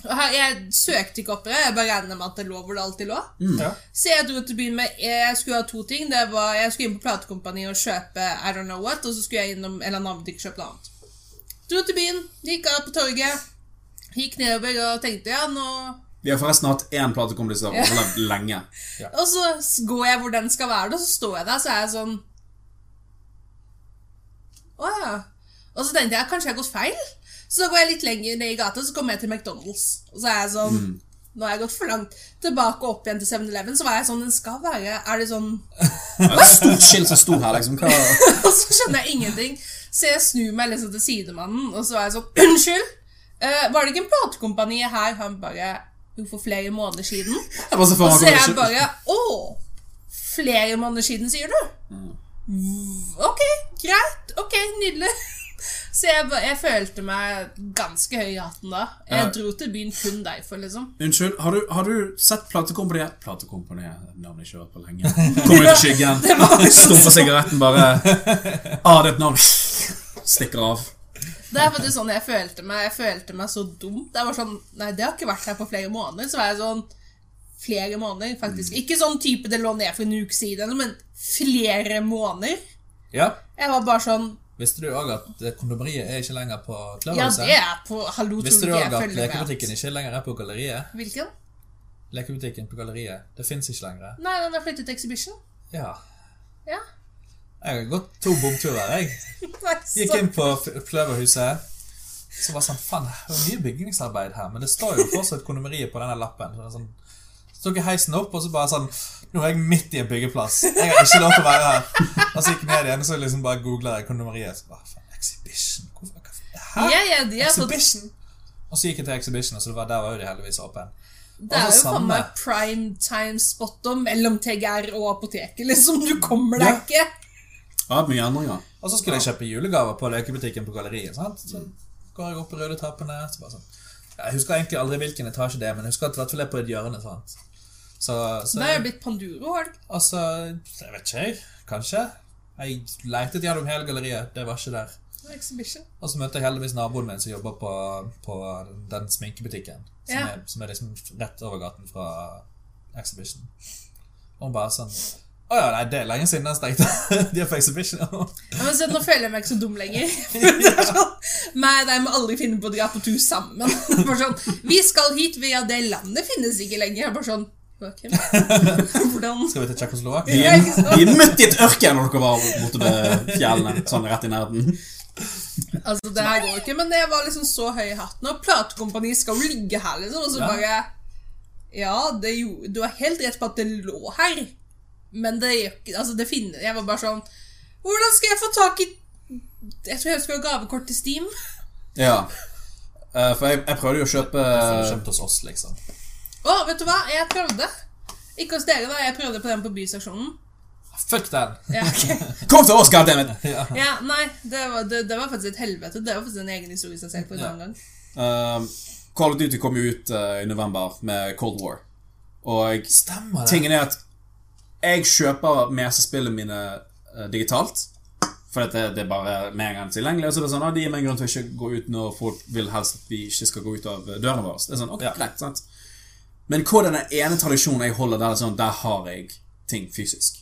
Jeg søkte ikke opp det, jeg bare regnet med at det lå hvor det alltid lå. Ja. Så jeg dro til byen med Jeg skulle ha to ting. Det var, Jeg skulle inn på platekompaniet og kjøpe I don't know what, og så skulle jeg innom en eller annen butikk og kjøpe noe annet. Dro til byen, gikk av på torget, gikk nedover og tenkte ja, nå Vi har forresten hatt én har overlevd lenge. Og så går jeg hvor den skal være, og så står jeg der, så er jeg sånn Å ja. Og så tenkte jeg kanskje jeg har gått feil. Så da går jeg litt lenger ned i gata, så kommer jeg til McDonald's. Og så er jeg sånn Nå har jeg gått for langt tilbake og opp igjen til 7-Eleven. Så var jeg sånn Den skal være Er det sånn Det er et stort skilt som sto her, liksom. Hva Og så skjønner jeg ingenting. Så jeg snur meg liksom til sidemannen, og så er jeg sånn Unnskyld! Eh, var det ikke en platekompani her? Han bare Jo, for flere måneder siden. Og så er jeg bare Å! Flere måneder siden, sier du? Ok, greit. Ok, nydelig. Så jeg, jeg følte meg ganske høy i hatten da. Jeg dro til byen kun derfor, liksom. Unnskyld, har du, har du sett Platekompaniet? Platekompaniet, navnet jeg ikke hørt på lenge. Kommer ut av skyggen. Stumper sigaretten bare Ah, det er et navn. Stikker av. Det er faktisk sånn jeg følte meg. Jeg følte meg så dumt. Jeg var sånn, nei, det har ikke vært her på flere måneder. Så var jeg sånn Flere måneder, faktisk. Ikke sånn type det lå ned for en uke siden, men flere måneder. ja. Jeg var bare sånn Visste du òg at eh, kondomeriet er ikke lenger på Ja, Klarhuset? det er på Hallo, Visste du du òg at lekebutikken ikke lenger er på galleriet? Hvilken? Lekebutikken på galleriet. Det fins ikke lenger. Nei, den har flyttet til Exhibition. Ja. Ja. Jeg har gått to bomturer, jeg. Gikk inn på Kløverhuset. Så var det sånn, faen, det er mye bygningsarbeid her, men det står jo fortsatt kondomeriet på denne lappen. Så, sånn, så tok jeg heisen opp, og så bare sånn Nå er jeg midt i en byggeplass. Jeg har ikke lov til å være her. Og så gikk jeg ned igjen, og så liksom bare googla jeg kondomeriet. Så bare, faen, Exhibition? Hvorfor, hæ? Ja, ja, de Exhibition? Og så gikk jeg til Exhibition, og så var der var jo de heldigvis åpne. det er jo faen meg prime time spot om mellom TGR og apoteket, liksom. Du kommer deg Ja. ikke. Ja, mye endringer. Og så skulle jeg kjøpe julegaver på lekebutikken på galleriet. Sant? Så går jeg opp i røde trappene. Så bare sånn. Jeg husker egentlig aldri hvilken etasje det er, men jeg husker at det er på et hjørne. Sant? Så, så Det er jo blitt Panduro, har du? Altså, jeg vet ikke, jeg. Kanskje. Jeg letet gjennom hele galleriet. Det var ikke der. Exhibition. Og så møtte jeg heldigvis naboen min som jobber på, på den sminkebutikken. Som, Ja. er, som er liksom rett over gaten fra Exhibition. Og hun bare sånn Å ja, nei, det er lenge siden den stengte. De på Exhibition. Ja, men se, nå føler jeg meg ikke så dum lenger. er sånn, Meg og deg må aldri finne på å dra på tur sammen. Bare sånn, Vi skal hit, via det landet finnes ikke lenger. Jeg Bare sånn, hvordan Skal vi til Tsjekkoslovakia? Vi er midt i et ørken når dere var borte ved fjellene. Sånn rett i nærheten. Altså, det her går ikke, men det var liksom så høy i hatten. Og platekompani skal jo ligge her, liksom. Og så Ja. bare Ja, det jo, du har helt rett på at det lå her, men det gjør ikke Altså, det finner Jeg var bare sånn Hvordan skal jeg få tak i Jeg tror jeg skal ha gavekort til Steam. Ja. Uh, for jeg, jeg prøvde jo å kjøpe kjøpt hos oss, liksom. Å, vet du hva? Jeg prøvde. Ikke hos dere, da. Jeg prøvde på den på Byseksjonen. Fuck den! Ja. Kom til oss, goddammit! Ja. ja, nei, det var, det, det var faktisk et helvete. Det var faktisk en egen historie som jeg på en Ja. annen gang. Uh, Call of Duty kom jo ut uh, i november med Cold War. Og Stemmer det. tingen er at jeg kjøper mesespillene mine eh, digitalt. For at det, det er bare med en gang tilgjengelig. Og så er det sånn, ah, de gir meg en grunn til å ikke gå ut når folk vil helst at vi ikke skal gå ut av dørene våre. Det er sånn, ok, Ja. greit, sant? Men hva er den ene tradisjonen jeg holder der, er sånn, der har jeg ting fysisk.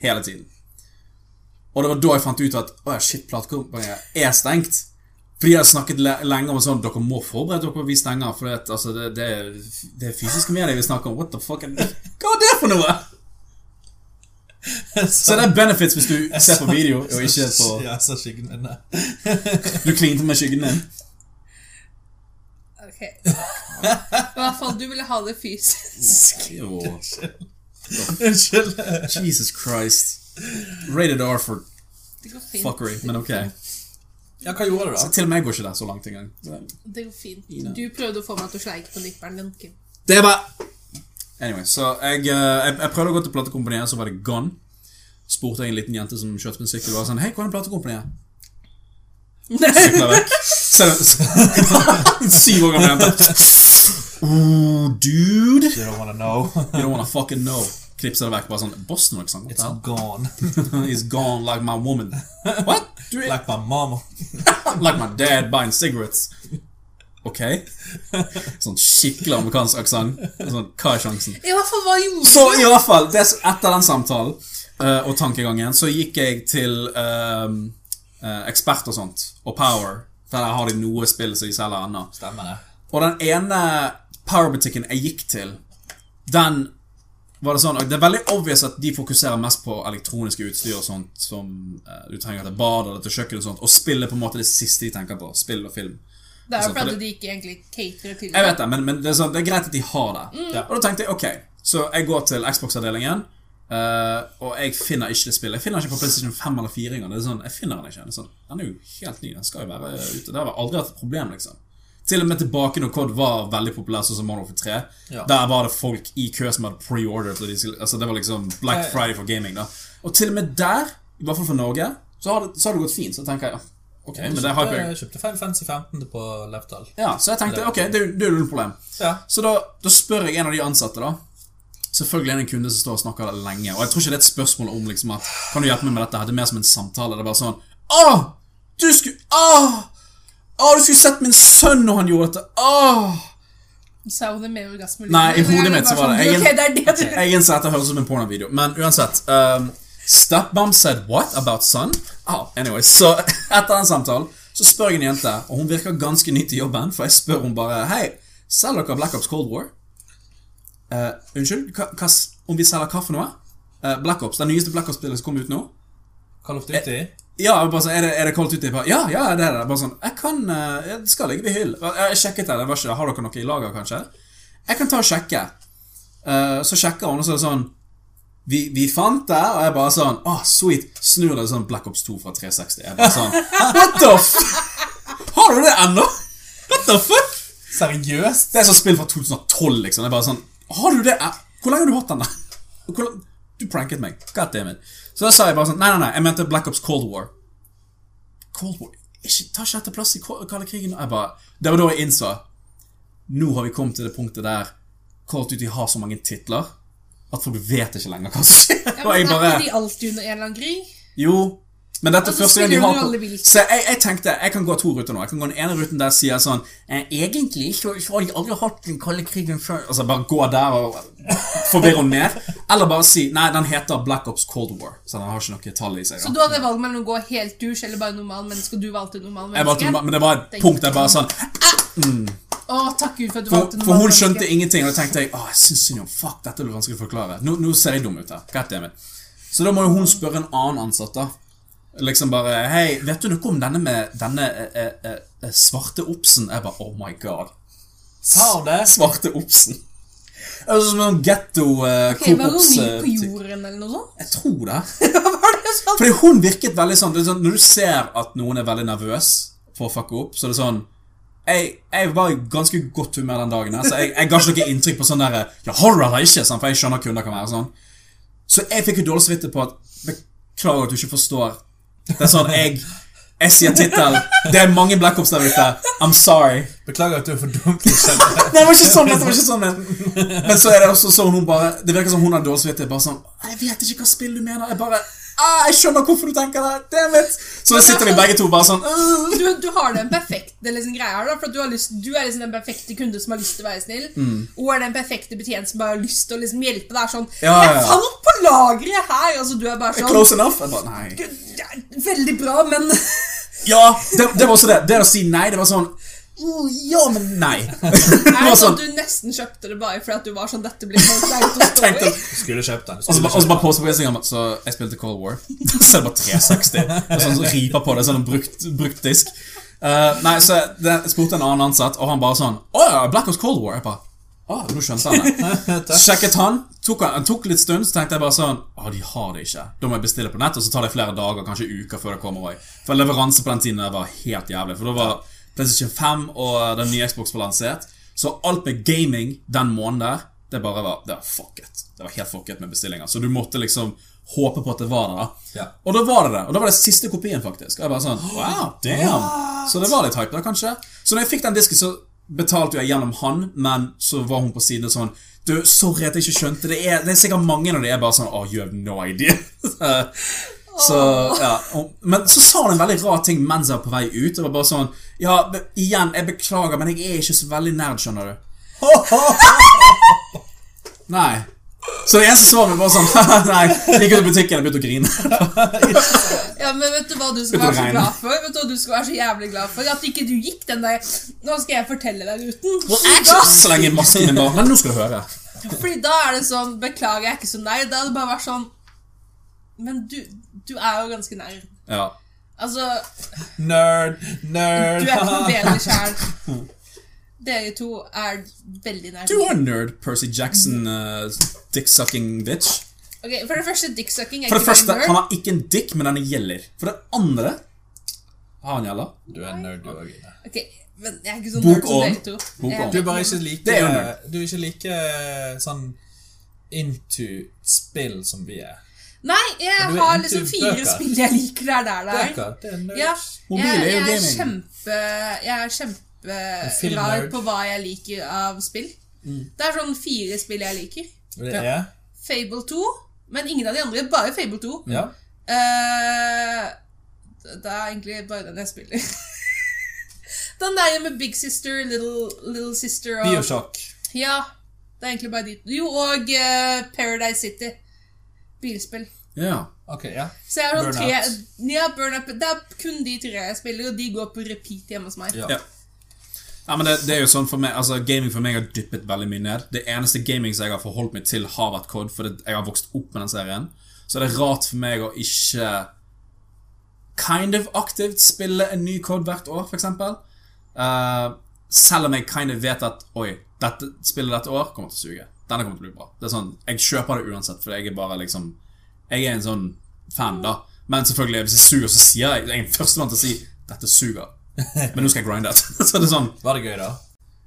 Hele tiden. Og det var da jeg fant ut at å, shit, platekompaniet er stengt. Fordi jeg har snakket le lenge om sånn Dere må forberede dere på at vi stenger. For det, altså, det, det, er, det er fysiske medier vi snakker om. What the fuck er? Hva er det for noe?! Så det er benefits hvis du ser på video, og ikke på Ja, så skyggen din Du klinte med skyggen din. Ok. I hvert fall, du ville ha det fysisk. Unnskyld. Jesus Christ. Rated R for Det går fint. fuckery, men ok. Ja, hva gjorde du, Så da? til og med jeg går ikke der så langt engang. Det går fint. Du prøvde å få meg til å sleike på nipperen din. Kim. Det var Anyway, så jeg, eh, jeg, jeg prøvde å gå til platekompaniet, så var det gone. Spurte jeg en liten jente som kjørte på en sykkel, og var sånn Hei, hvor er platekompaniet? Sykla vekk. Syv år gammel jente. Oh, dude. You don't wanna know. You don't wanna fucking know. Knipser det vekk. Bare sånn Boston sånn. It's gone. It's gone like my woman. What? Like my mama. like my dad buying cigarettes. Ok? Sånn skikkelig amerikansk aksent. Sånn, hva er sjansen? I hvert fall, hva gjorde Så i hvert fall, det, etter den samtalen uh, og tankegangen, så gikk jeg til uh, eh, Ekspert og sånt, og Power. Der har de noe spill som de selger ennå. Stemmer det. Og den ene Power-butikken jeg gikk til, den var det sånn Det er veldig obvious at de fokuserer mest på elektroniske utstyr og sånt som eh, du trenger til bad eller til kjøkken og sånt, og spill er på en måte det siste de tenker på. Spill og film. Det er Altså, jo for fordi de ikke egentlig caterer til Jeg vet det, men, men det, er sånn, det er greit at de har det. Ja. Og da tenkte jeg ok, så jeg går til Xbox-avdelingen, uh, og jeg finner ikke det spillet. Jeg finner ikke på PlayStation 5 eller 4 engang. Det er sånn, jeg finner den ikke. Det er sånn, den er jo helt ny. Den skal jo være ute. Det har aldri hatt et problem, liksom. Til og med tilbake når COD var veldig populær, sånn som Modern Warfare 3. Ja. Der var det folk i kø som hadde pre-ordered. de Altså, det var liksom Black. Friday for gaming. da Og til og med der, i hvert fall for Norge, så har det, så har det gått fint. Så tenker jeg ok, men det har Jeg kjøpte Final Fantasy 15 på Lefdal. Ja, så jeg tenkte ok, det det er jo null problem. Ja. Så da, da spør jeg en av de ansatte, da. Selvfølgelig er det en kunde som står og snakker lenge. Og jeg tror ikke det er et spørsmål om liksom at Kan du hjelpe meg med dette? Det er mer som en samtale. Det er bare sånn Åh! Du skulle Åh! Åh, du skulle sett min sønn når han gjorde dette! Åh! Sa hun det med orgasme? Nei, i hodet mitt så var det- sånn, jeg- Ok, det Jeg innser at det høres ut som en pornovideo. Men uansett um, Stepmom said what about son? Ah, anyway, Så etter den samtalen så spør jeg en jente, og hun virker ganske ny til jobben, for jeg spør hun bare Hei, selger dere Black Ops Cold War? Uh, unnskyld? Om vi selger kaffe nå? Eh, Black Ops, Den nyeste Black Ops-spillet som kom ut nå? Call of Duty? Ja, bare sånn, er det, er det Call of Duty? Ja, ja, det er det. Bare sånn, jeg kan uh, Det skal ligge ved hyll. Jeg sjekket det. det var ikke, Har dere noe i lager, kanskje? Jeg kan ta og sjekke. Eh, så sjekker hun, og så er det sånn vi, vi fant det, og jeg bare sånn Åh, sweet. Snur det sånn Black Ops 2 fra 360. Jeg bare sånn What the f... Har du det ennå? What the fuck? Seriøst? Det er sånn spill fra 2012, liksom. Jeg bare sånn Har du det? Hvor lenge har du hatt den? der? Du pranket meg. God damn it. Så da sa jeg bare sånn Nei, nei, nei. Jeg mente Black Ops Cold War. Cold War? Ikke, tar ikke dette plass i kalde krigen? Jeg bare Det var da jeg innså Nå har vi kommet til det punktet der Call of Duty har så mange titler at folk vet ikke lenger hva som skjer. Ja, og jeg men bare Er ikke de alltid under en eller annen krig? jo, men dette Altså, første gang de har på? Så jeg, jeg tenkte, jeg kan gå to ruter nå. Jeg kan gå den ene ruten der sier sånn eh, Egentlig så, jeg har aldri hatt den kalde krigen før. Altså bare gå der og forvirre henne mer. Eller bare si Nei, den heter Black Ops Cold War. Så den har ikke noe tall i seg. Så du hadde valg mellom å gå helt douche eller bare normal menneske, og du valgte normal Jeg valgte, menneske? men det var et punkt der bare sånn Å, takk Gud for at du For, valgte for normal hun skjønte ingenting, og da tenkte jeg Åh, jeg synes synd om Fuck, dette blir vanskelig å forklare. Nå, nå ser jeg dum ut her. God damn it. Så da må jo hun spørre en annen ansatt, da. Liksom bare Hei, vet du noe om denne med denne eh, eh, eh, svarte obsen? Jeg bare Oh my god. Sa det? Svarte obsen. Sånn som getto uh, Ok, Var hun ny på jorden eller noe sånt? Jeg tror det. Det sånn? Fordi hun virket veldig sånn, det sånn Når du ser at noen er veldig nervøs for å fucke opp, så er det sånn jeg, jeg var i ganske godt humør den dagen, så jeg, jeg ga ikke noe inntrykk på sånn der Ja, har du eller ikke? For jeg skjønner kunder kan være sånn. Så jeg fikk jo dårlig samvittighet på at Beklager at du ikke forstår. Det er sånn, jeg Jeg sier tittel. Det er mange Black Ops der ute. I'm sorry. Beklager at du er for dum til å. Nei, det var ikke sånn, det var ikke sånn men. men så er det også sånn hun bare Det virker som hun har dårlig samvittighet. Bare sånn Jeg vet ikke hva spill du mener. Jeg bare ah, Jeg skjønner hvorfor du tenker det. Damn it. Så da sitter vi begge to bare sånn uh. Du, du har den perfekte liksom, greia da, for du, lyst, du er liksom den perfekte kunde som har lyst til å være snill, og er den perfekte betjent som bare har lyst til å liksom, hjelpe deg. Sånn, Ja, ja, ja. 'Jeg fant på lageret her!' Altså, du er bare sånn Close enough? Bare Nei. Veldig bra, men Ja, det, det var også det. Det å si nei, det var sånn «Åh, Ja, men nei. Jeg Er sånn du nesten kjøpte det bare fordi at du var sånn 'Dette blir for kleint å stå tenkte i'? Skulle kjøpt den. Og så bare- og så bare på Instagram Så jeg spilte Cold War Så er det bare 360 Det er sånn som riper på det Sånn en brukt, brukt disk Uh, Nei, så det, jeg spurte en annen ansatt Og han bare sånn Åja, Black Ops Cold War Jeg bare Åh, nå skjønte han det Sjekket han tok, han tok litt stund Så tenkte jeg bare sånn Åh, de har det ikke Da må jeg bestille på nett Og så tar det flere dager Kanskje uker før det kommer òg. For leveranse på den tiden var helt jævlig For da var PlayStation 5 og den nye Xbox var lansert. Så alt med gaming den måneden der Det bare var Det var fucket. Det var helt fucket med bestillinger. Så du måtte liksom Håpe på at det var det da. Ja. Og da var det det. Og da var det siste kopien faktisk. Og jeg bare sånn Wow, damn. Så det var litt hype da kanskje. Så når jeg fikk den disken så betalte jeg gjennom han Men så var hun på siden sånn Du, sorry at jeg ikke skjønte. Det er, det er sikkert mange når de er bare sånn Oh, you have no idea Så, ja Men så sa hun en veldig rar ting mens jeg var på vei ut Det var bare sånn Ja, igjen, jeg beklager Men jeg er ikke så veldig nerd, skjønner du Nei Så det eneste svaret var sånn Nei, gikk ut i butikken og begynte å grine Ja, men vet du hva du skal være så glad for? Vet du hva du skal være så jævlig glad for? At ikke du gikk den der Nå skal jeg fortelle deg uten'. Da, Så lenge masken min var Men nå skal du høre fordi da er det sånn Beklager, jeg er ikke så nerd. Da hadde det bare vært sånn Men du, du er jo ganske nerd. Ja Altså, Nerd, nerd. du er bedre sjæl. Dere to er veldig nerd. Du er nerd, Percy Jackson uh, Dick-sucking bitch Ok, For det første, dicksucking er For det ikke første, nerd. han har ikke en dick, men han gjelder. For det andre Har han gjeller? Du er nerd, du òg. Ok, men jeg er ikke så Bok nerd som om. dere to. Bok Du er bare ikke. ikke like Det er nerd. Du er ikke like sånn into spill som vi er. Nei, jeg har liksom fire bøker. spill jeg liker. Det er der det er. Bøker, det er. Ja, jeg, jeg er kjempe Jeg er kjempeglad på hva jeg liker av spill. Mm. Det er sånn fire spill jeg liker. Er Fable 2, men ingen av de andre. Bare Fable 2. Ja. Uh, det er egentlig bare den jeg spiller. den der med Big Sister, Little, little Sister og Bioshock. Ja, det er egentlig bare de. Jo, og uh, Paradise City. Bilspill. Ja Ok, ja. Så jeg har sånn tre. Ja, Burnout. Det er kun de tre jeg spiller, og de går på repeat hjemme hos meg. Ja. Ja. Ja, men det, det er jo sånn for meg Altså, Gaming for meg har dyppet veldig mye ned. Det eneste gaming som jeg har forholdt meg til, har vært COD, for jeg har vokst opp med den serien. Så det er rart for meg å ikke kind of aktivt spille en ny Cod hvert år, for eksempel. Eh, selv om jeg kind of vet at Oi, dette spillet dette år kommer til å suge. Denne kommer til å bli bra. Det er sånn, Jeg kjøper det uansett, for jeg er bare liksom Jeg er en sånn fan, da. Men selvfølgelig, hvis jeg suger, så sier jeg Jeg er førstemann første mann til å si 'dette suger'. Men nå skal jeg grinde det. så det er sånn Var det gøy, da?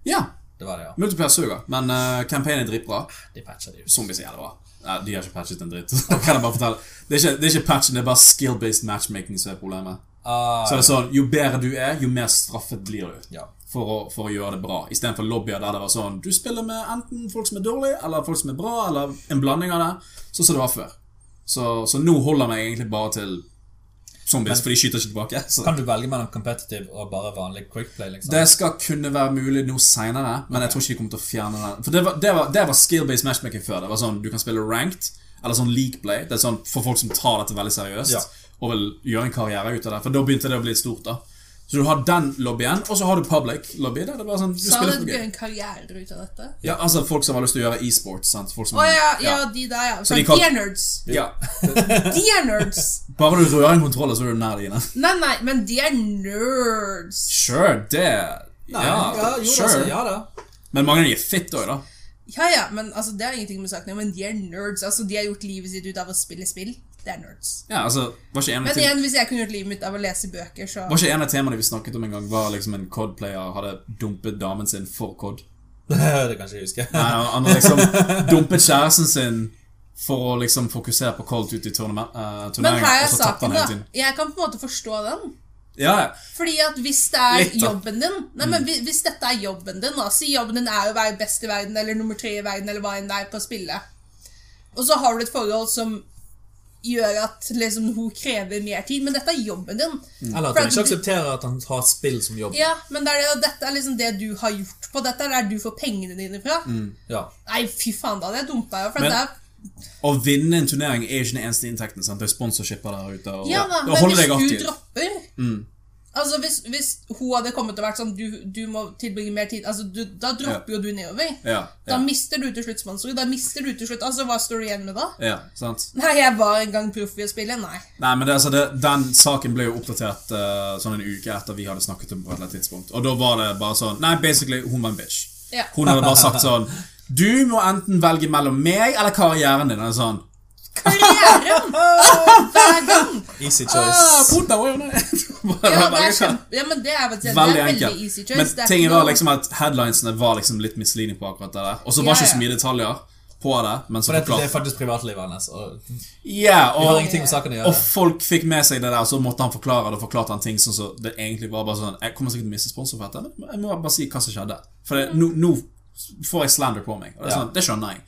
Ja, Det var det, ja. multiplayer suger, men uh, campaignen er dritbra. De patcher det jo. Zombies er jævlig bra. Nei, de har ikke patchet en dritt. Kan jeg bare fortelle Det er ikke, det er ikke patchen, det er bare skill-based matchmaking som er problemet. Uh, Så det er sånn, Jo bedre du er, jo mer straffet blir du. ja. For å, for å gjøre det bra. Istedenfor lobbyer der det var sånn Du spiller med enten folk som er dårlige, eller folk som er bra, eller en blanding av det. Sånn som det var før. Så, så nå holder jeg meg egentlig bare til zombies, for de skyter ikke tilbake. Så. Kan du velge mellom competitive og bare vanlig quickplay, liksom? Det skal kunne være mulig nå seinere, men jeg tror ikke de kommer til å fjerne den. For det var, det var, det var skill-based matchmaking før. Det var sånn, Du kan spille ranked, eller sånn league play. Det er sånn for folk som tar dette veldig seriøst, Ja. og vil gjøre en karriere ut av det. For da begynte det å bli stort, da. Så du har den lobbyen, og så har du public lobby. Der det er bare sånn, du Så hadde du en karriere ut av dette? Ja, altså Folk som har lyst til å gjøre e-sports. sant? oh, som, ja, ja, de der, ja. Så de de, kan- er nerds. ja. De er nerds. Bare du rører en kontroll, så er du nær dine. Nei, nei, men de er nerds. Sure, det Nei, Ja, ja, jo, sure. altså, ja da. Men mange av de er fit òg, da. Ja, ja, men altså, det har ingenting med saken å gjøre, men de er nerds. Altså, De har gjort livet sitt ut av å spille spill. Det er nerds. Ja, altså, var ikke en av Men igjen, hvis jeg kunne gjort livet mitt av å lese bøker, så Var ikke en av temaene vi snakket om en gang, var liksom en COD-player hadde dumpet damen sin for COD? det kan ikke jeg huske. Nei, han har liksom dumpet kjæresten sin for å liksom fokusere på Colt ut i tournament, uh, Men her er saken, da. tiden. Jeg kan på en måte forstå den. Ja, ja. Fordi at hvis det er Litt, jobben din Nei, men hvis, hvis dette er jobben din da, Si jobben din er å være best i verden eller nummer tre i verden eller hva enn det er på spillet. Og så har du et forhold som gjør at liksom, hun krever mer tid, men dette er jobben din. Eller at hun ikke aksepterer at han har spill som jobb. Ja, men det er, det- dette er liksom det du har gjort på. Dette er der du får pengene dine fra. Ja. Nei, fy faen, da hadde jeg dumpa jo. For Men- det er Å vinne en turnering er ikke den eneste inntekten. sant? Det er sponsorshipper der ute. Og, Ja da, men hvis du dropper, dropper Altså hvis, hvis hun hadde kommet og vært sånn Du, du må tilbringe mer tid altså du, Da dropper jo du nedover. Ja, Da mister du til slutt sponsorer. Da mister du til slutt Altså, hva står du igjen med da? ja, sant? Nei, jeg var en gang proff i å spille. Nei. Nei, men det, altså, det, Den saken ble jo oppdatert uh, sånn en uke etter vi hadde snakket om på et eller annet tidspunkt. Og da var det bare sånn Nei, basically, hun var en bitch. Ja. Hun hadde bare sagt sånn Du må enten velge mellom meg eller karrieren din. Og sånn Karrieren! Hver gang! Easy ah, choice. puta, oi, nei. Ja, det er, kjempe, ja men det er, det er Veldig veldig enkelt. easy choice. Men Det tingen var liksom at headlinesene var liksom litt misleading på akkurat det der. Og så var var ikke så mye detaljer på det. Men så For det, det er faktisk privatlivet hans. Og har og, ingenting med saken å og folk fikk med seg det der, så måtte han forklare det. Og forklarte han ting sånn så det egentlig var bare sånn Jeg kommer sikkert til å miste sponsor for dette, men jeg må bare si hva som skjedde. For det, nå, nå får jeg slander på meg. Og det, er sånn, det skjønner jeg.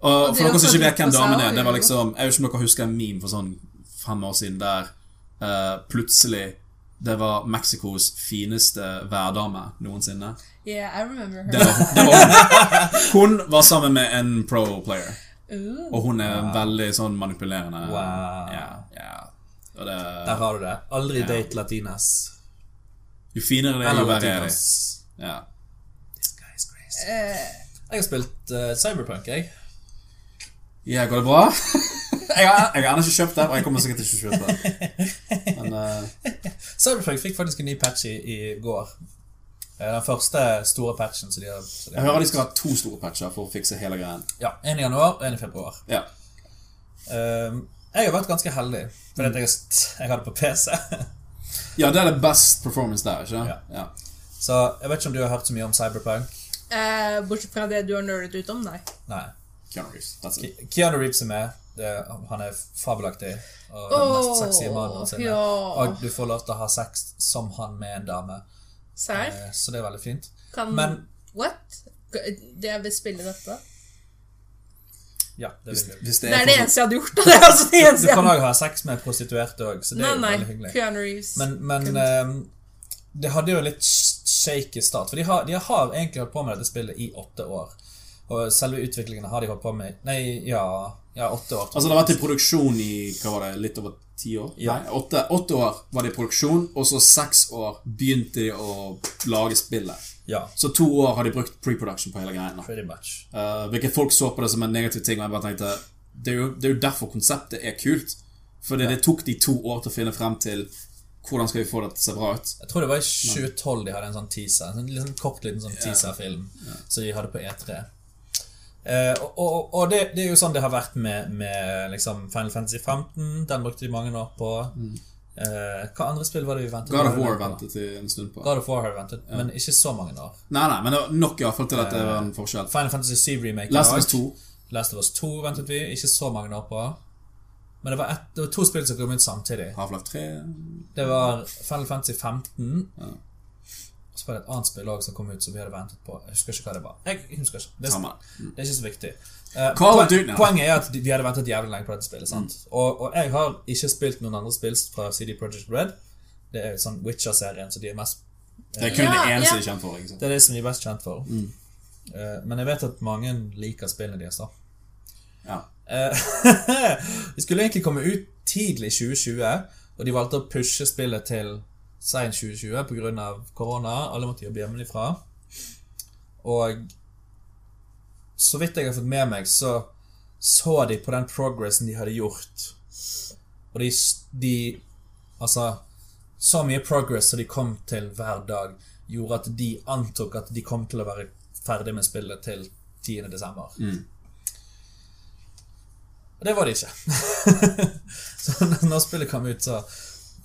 Og og for er dere som ikke vet hvem damen er, det var liksom Jeg vet ikke om dere husker en meme for sånn fem år siden der uh, plutselig det var Mexicos fineste værdame noensinne. Yeah, I remember her. Det var, det var hun. Hun var sammen med en pro-player, Ooh. og hun er veldig sånn manipulerende. Wow. Yeah, yeah. Og det, Der har du det. Aldri date latinas. jo finere det er, jo verre er det. This guy is crazy. Eh, Jeg har spilt uh, Cyberpunk, jeg. Ja, går det bra? jeg har ennå ikke kjøpt det, og jeg kommer sikkert ikke til å kjøpe det. Men eh, Cyberpunk fikk faktisk en ny patch i, i går. Eh, Den første store patchen. Så de har, så de jeg har hører de skal ha to store patcher for å fikse hele greien. Ja, En i januar og en i februar. Ja. Um, jeg har vært ganske heldig, fordi mm. jeg, jeg hadde på PC. ja, det er det best performance der, ikke Ja. ja. Så jeg vet ikke om du har hørt så mye om Cyberpunk. eh, bortsett fra det du har nerdet ut om, nei. Nei. Keanu Reeves. That's it. Ke- Keanu Reeves er med. Det, han er fabelaktig. Og den mest sexy mannen sin. ja. Og du får lov til å ha sex som han med en dame. Sær? Eh, Så det er veldig fint. Kan Men What? Det jeg vil spille dette? ja, det Hvis, vil hvis det Det er, er det eneste jeg hadde gjort. Det er altså det Du eneste kan òg ha sex med prostituerte òg, så det Nei, er jo veldig hyggelig. Men, men um, det hadde jo litt shaky start. For de har, de har egentlig holdt på med dette spillet i åtte år. Og selve utviklingen har de holdt på med Nei, ja, ja åtte år. Altså, det har vært i produksjon i hva var det, litt over ti år? Ja. Nei, åtte, åtte år var det i produksjon, og så seks år begynte de å lage spillet. Ja, Så to år har de brukt pre-production på hele much. Uh, hvilket folk så på det som en negativ ting, og jeg bare tenkte det er jo, det er jo derfor konseptet er kult. Fordi det tok de to år til å finne frem til hvordan skal vi få det til å se bra ut? Jeg tror det var i 2012 de hadde en sånn teaser. En sånn liten kort liten sånn teaser-film som de hadde på E3. Eh, og og, det, det er jo sånn det har vært med, med liksom Final Fantasy 15. Den brukte de mange år på. Eh, hva andre spill var det vi ventet God of? War ventet vi en stund på. God of War har ventet, men ikke så mange år. Nei, nei, men det var nok i hvert fall til at det var en forskjell. Final Fantasy 7 Remake Last of Us 2. Last of Us 2 ventet vi, ikke så mange år på. Men det var, et, det var to spill som kom ut samtidig. Half-Life 3 Det var Final Fantasy 15. Ja. Og så var det et annet spill også som kom ut som vi hadde ventet på. Jeg husker ikke hva det var. Jeg husker ikke. Det, er, det er ikke så viktig. Uh, poen- Poenget er at de hadde ventet jævlig lenge på dette spillet. sant? Mm. Og, og jeg har ikke spilt noen andre spill fra CD Projekt Red. Det er sånn Witcher-serien, så de er mest Det er kun Ja, det eneste ja. de er kjent for. Det er det som de er best kjent for. Mm. Uh, men jeg vet at mange liker spillene deres, da. Ja. vi skulle egentlig komme ut tidlig i 2020, og de valgte å pushe spillet til seint 2020 pga. korona. Alle måtte jobbe hjemmefra. Og så vidt jeg har fått med meg, så så de på den progressen de hadde gjort. Og de, de Altså Så mye progress som de kom til hver dag, gjorde at de antok at de kom til å være ferdig med spillet til 10. desember. Og det var de ikke. så når spillet kom ut, så,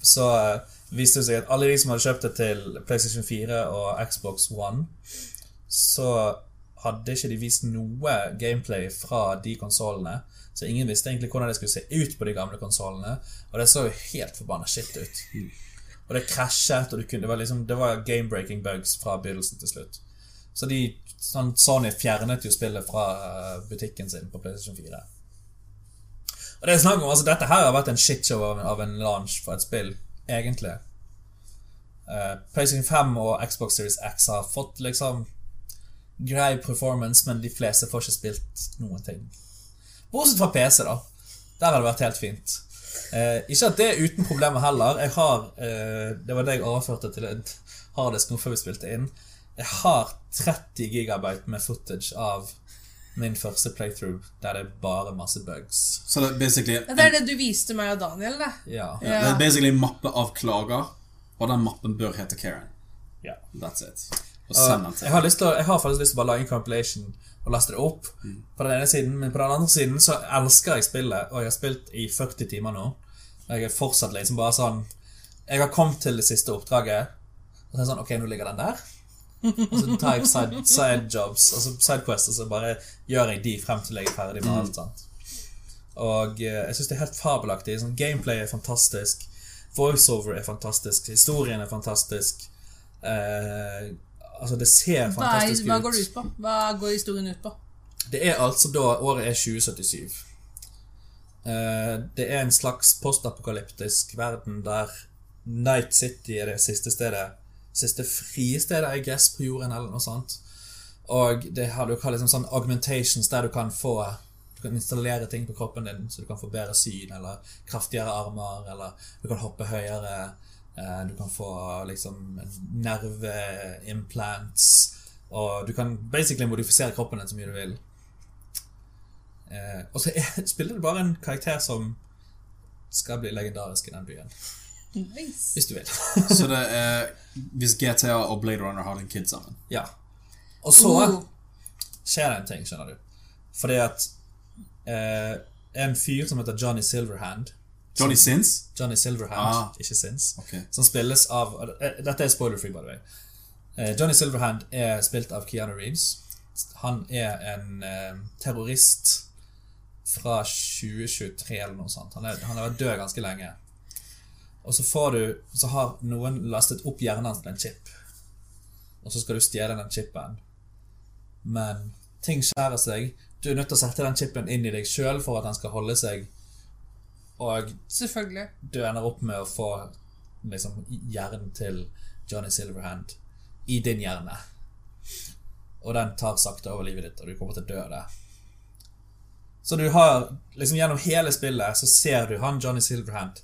så eh, viste det seg at alle de som hadde kjøpt det til PlayStation 4 og Xbox One, så hadde ikke de vist noe gameplay fra de konsollene. Så ingen visste egentlig hvordan det skulle se ut på de gamle konsollene. Og det så jo helt forbanna shit ut. Og det krasjet, og du kunne, det var liksom var game-breaking bugs fra begynnelsen til slutt. Så de sånn, Sony fjernet jo spillet fra eh, butikken sin på PlayStation 4. Og det er snakk om, altså Dette her har vært en shitshow av, av en launch for et spill, egentlig. Uh, PlayStation 5 og Xbox Series X har fått liksom grei performance, men de fleste får ikke spilt noen ting. Bortsett fra PC, da. Der har det vært helt fint. Eh, ikke at det er uten problemer heller. Jeg har eh, Det var det jeg overførte til en harddisk nå før vi spilte inn. Jeg har 30 gigabyte med footage av min første playthrough der det er bare masse bugs. Så det er basically Det er det du viste meg og Daniel, det. Ja. Ja, det er basically en mappe av klager, og den mappen bør hete Karen. ja. That's it. Og send den jeg, har lyst til, å- jeg har faktisk lyst til å bare lage en compilation og laste det opp. På den ene siden Men på den andre siden så elsker jeg spillet, og jeg har spilt i 40 timer nå. Og jeg er fortsatt liksom bare sånn Jeg har kommet til det siste oppdraget, og så er det sånn Ok, nå ligger den der. Og så tar jeg side, side jobs, altså sidequests, og så bare gjør jeg de frem til jeg er ferdig med alt. sant Og eh, jeg syns det er helt fabelaktig. Sånn, gameplay er fantastisk. Voiceover er fantastisk. Historien er fantastisk. Eh, altså, det ser fantastisk ut. hva går det ut på? Hva går historien ut på? Det er altså da Året er 2077. Eh, det er en slags postapokalyptisk verden der Night City er det siste stedet Siste frie stedet, I guess, på jorden, eller noe sånt. Og det har, du har liksom sånn augmentations der du kan få Du kan installere ting på kroppen din, så du kan få bedre syn, eller kraftigere armer, eller du kan hoppe høyere. eh, Du kan få liksom nerveimplants. Og du kan basically modifisere kroppen din så mye du vil. Eh, og så er, spiller du bare en karakter som skal bli legendarisk i den byen. Nice. Hvis du vil. Så det er hvis GTA og Blade Runner har en kid sammen. ja. Og så skjer det en ting, skjønner du. Fordi at eh, en fyr som heter Johnny Silverhand Johnny Sins? Johnny Silverhand, Ah. ikke Sins. Okay. Som spilles av eh, Dette er spoiler-free, by the way. Eh, Johnny Silverhand er spilt av Keanu Reeves. Han er en eh, terrorist fra 2023 eller noe sånt. Han, er, han har vært død ganske lenge. Og så får du Så har noen lastet opp hjernen hans til en chip. Og så skal du stjele den chipen. Men ting skjærer seg. Du er nødt til å sette den chipen inn i deg sjøl for at den skal holde seg. Og Selvfølgelig. du ender opp med å få liksom, hjernen til Johnny Silverhand i din hjerne. Og den tar sakte over livet ditt, og du kommer til å dø av det. Så du har liksom Gjennom hele spillet så ser du han Johnny Silverhand.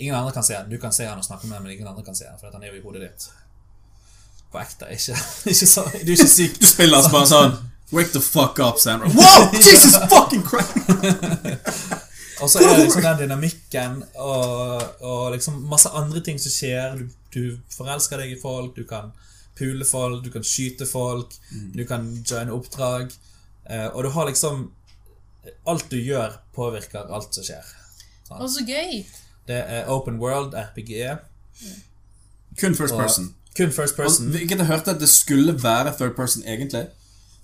Ingen andre kan se han. Du kan se han og snakke med han, men ingen andre kan se han, for han er jo i hodet ditt. På ekte. Ikke, ikke så, du er ikke syk. Du spiller altså bare sånn Wake the fuck up, Sandra. Wow! Jesus fucking Christ! Og så er det liksom den dynamikken og, og liksom masse andre ting som skjer. Du, du forelsker deg i folk, du kan pule folk, du kan skyte folk, du kan joine oppdrag. eh, og du har liksom Alt du gjør, påvirker alt som skjer. Og så gøy. Det er open world, RPG. Kun first Og person. kun first person. Hvilket jeg hørte at det skulle være third person egentlig.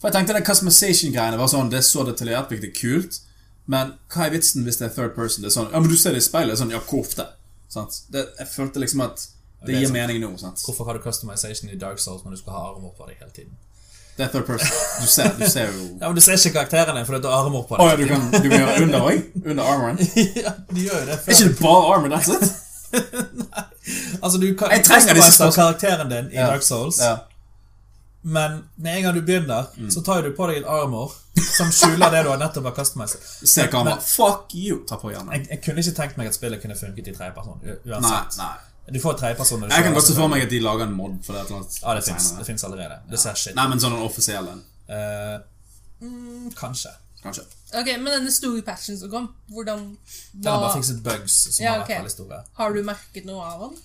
For jeg tenkte den customization-greiene var sånn Det er så detaljert, hvilket er kult. Men hva er vitsen hvis det er third person? Det er sånn, ja, men du ser det i speilet. Sånn, ja, hvor ofte? Det, jeg følte liksom at det, det er gir sant. mening nå. Sant? Hvorfor har du customization i Dark Souls når du skal ha armer på deg hele tiden? Det er third person. Du ser, du ser jo Ja, men Du ser ikke karakteren din fordi du har armor på Å Oh, ja, du kan, du kan gjøre under òg? Under armoren? ja, du gjør jo det Er før. ikke det bare armor? That's it? Altså, du kan customize karakteren din i Ja. Dark Souls, Ja. men med en gang du begynner, så tar du på deg et armor som skjuler det du har nettopp har customized. Se kamera. Fuck you! Ta på hjernen. Jeg, jeg kunne ikke tenkt meg at spillet kunne funket i tredjeperson. Uansett. Nei, nei. Du får tredjeperson Jeg kan godt se for meg at de lager en mod for det. et eller annet Ja, det fins. allerede. Det ser shit Nei, men sånn en offisiell en. Uh, mm, Kanskje. Kanskje. Ok, Men denne store patchen som kom, hvordan Den har bare fikset bugs som Ja, har ok. vært veldig store. Har du merket noe av den?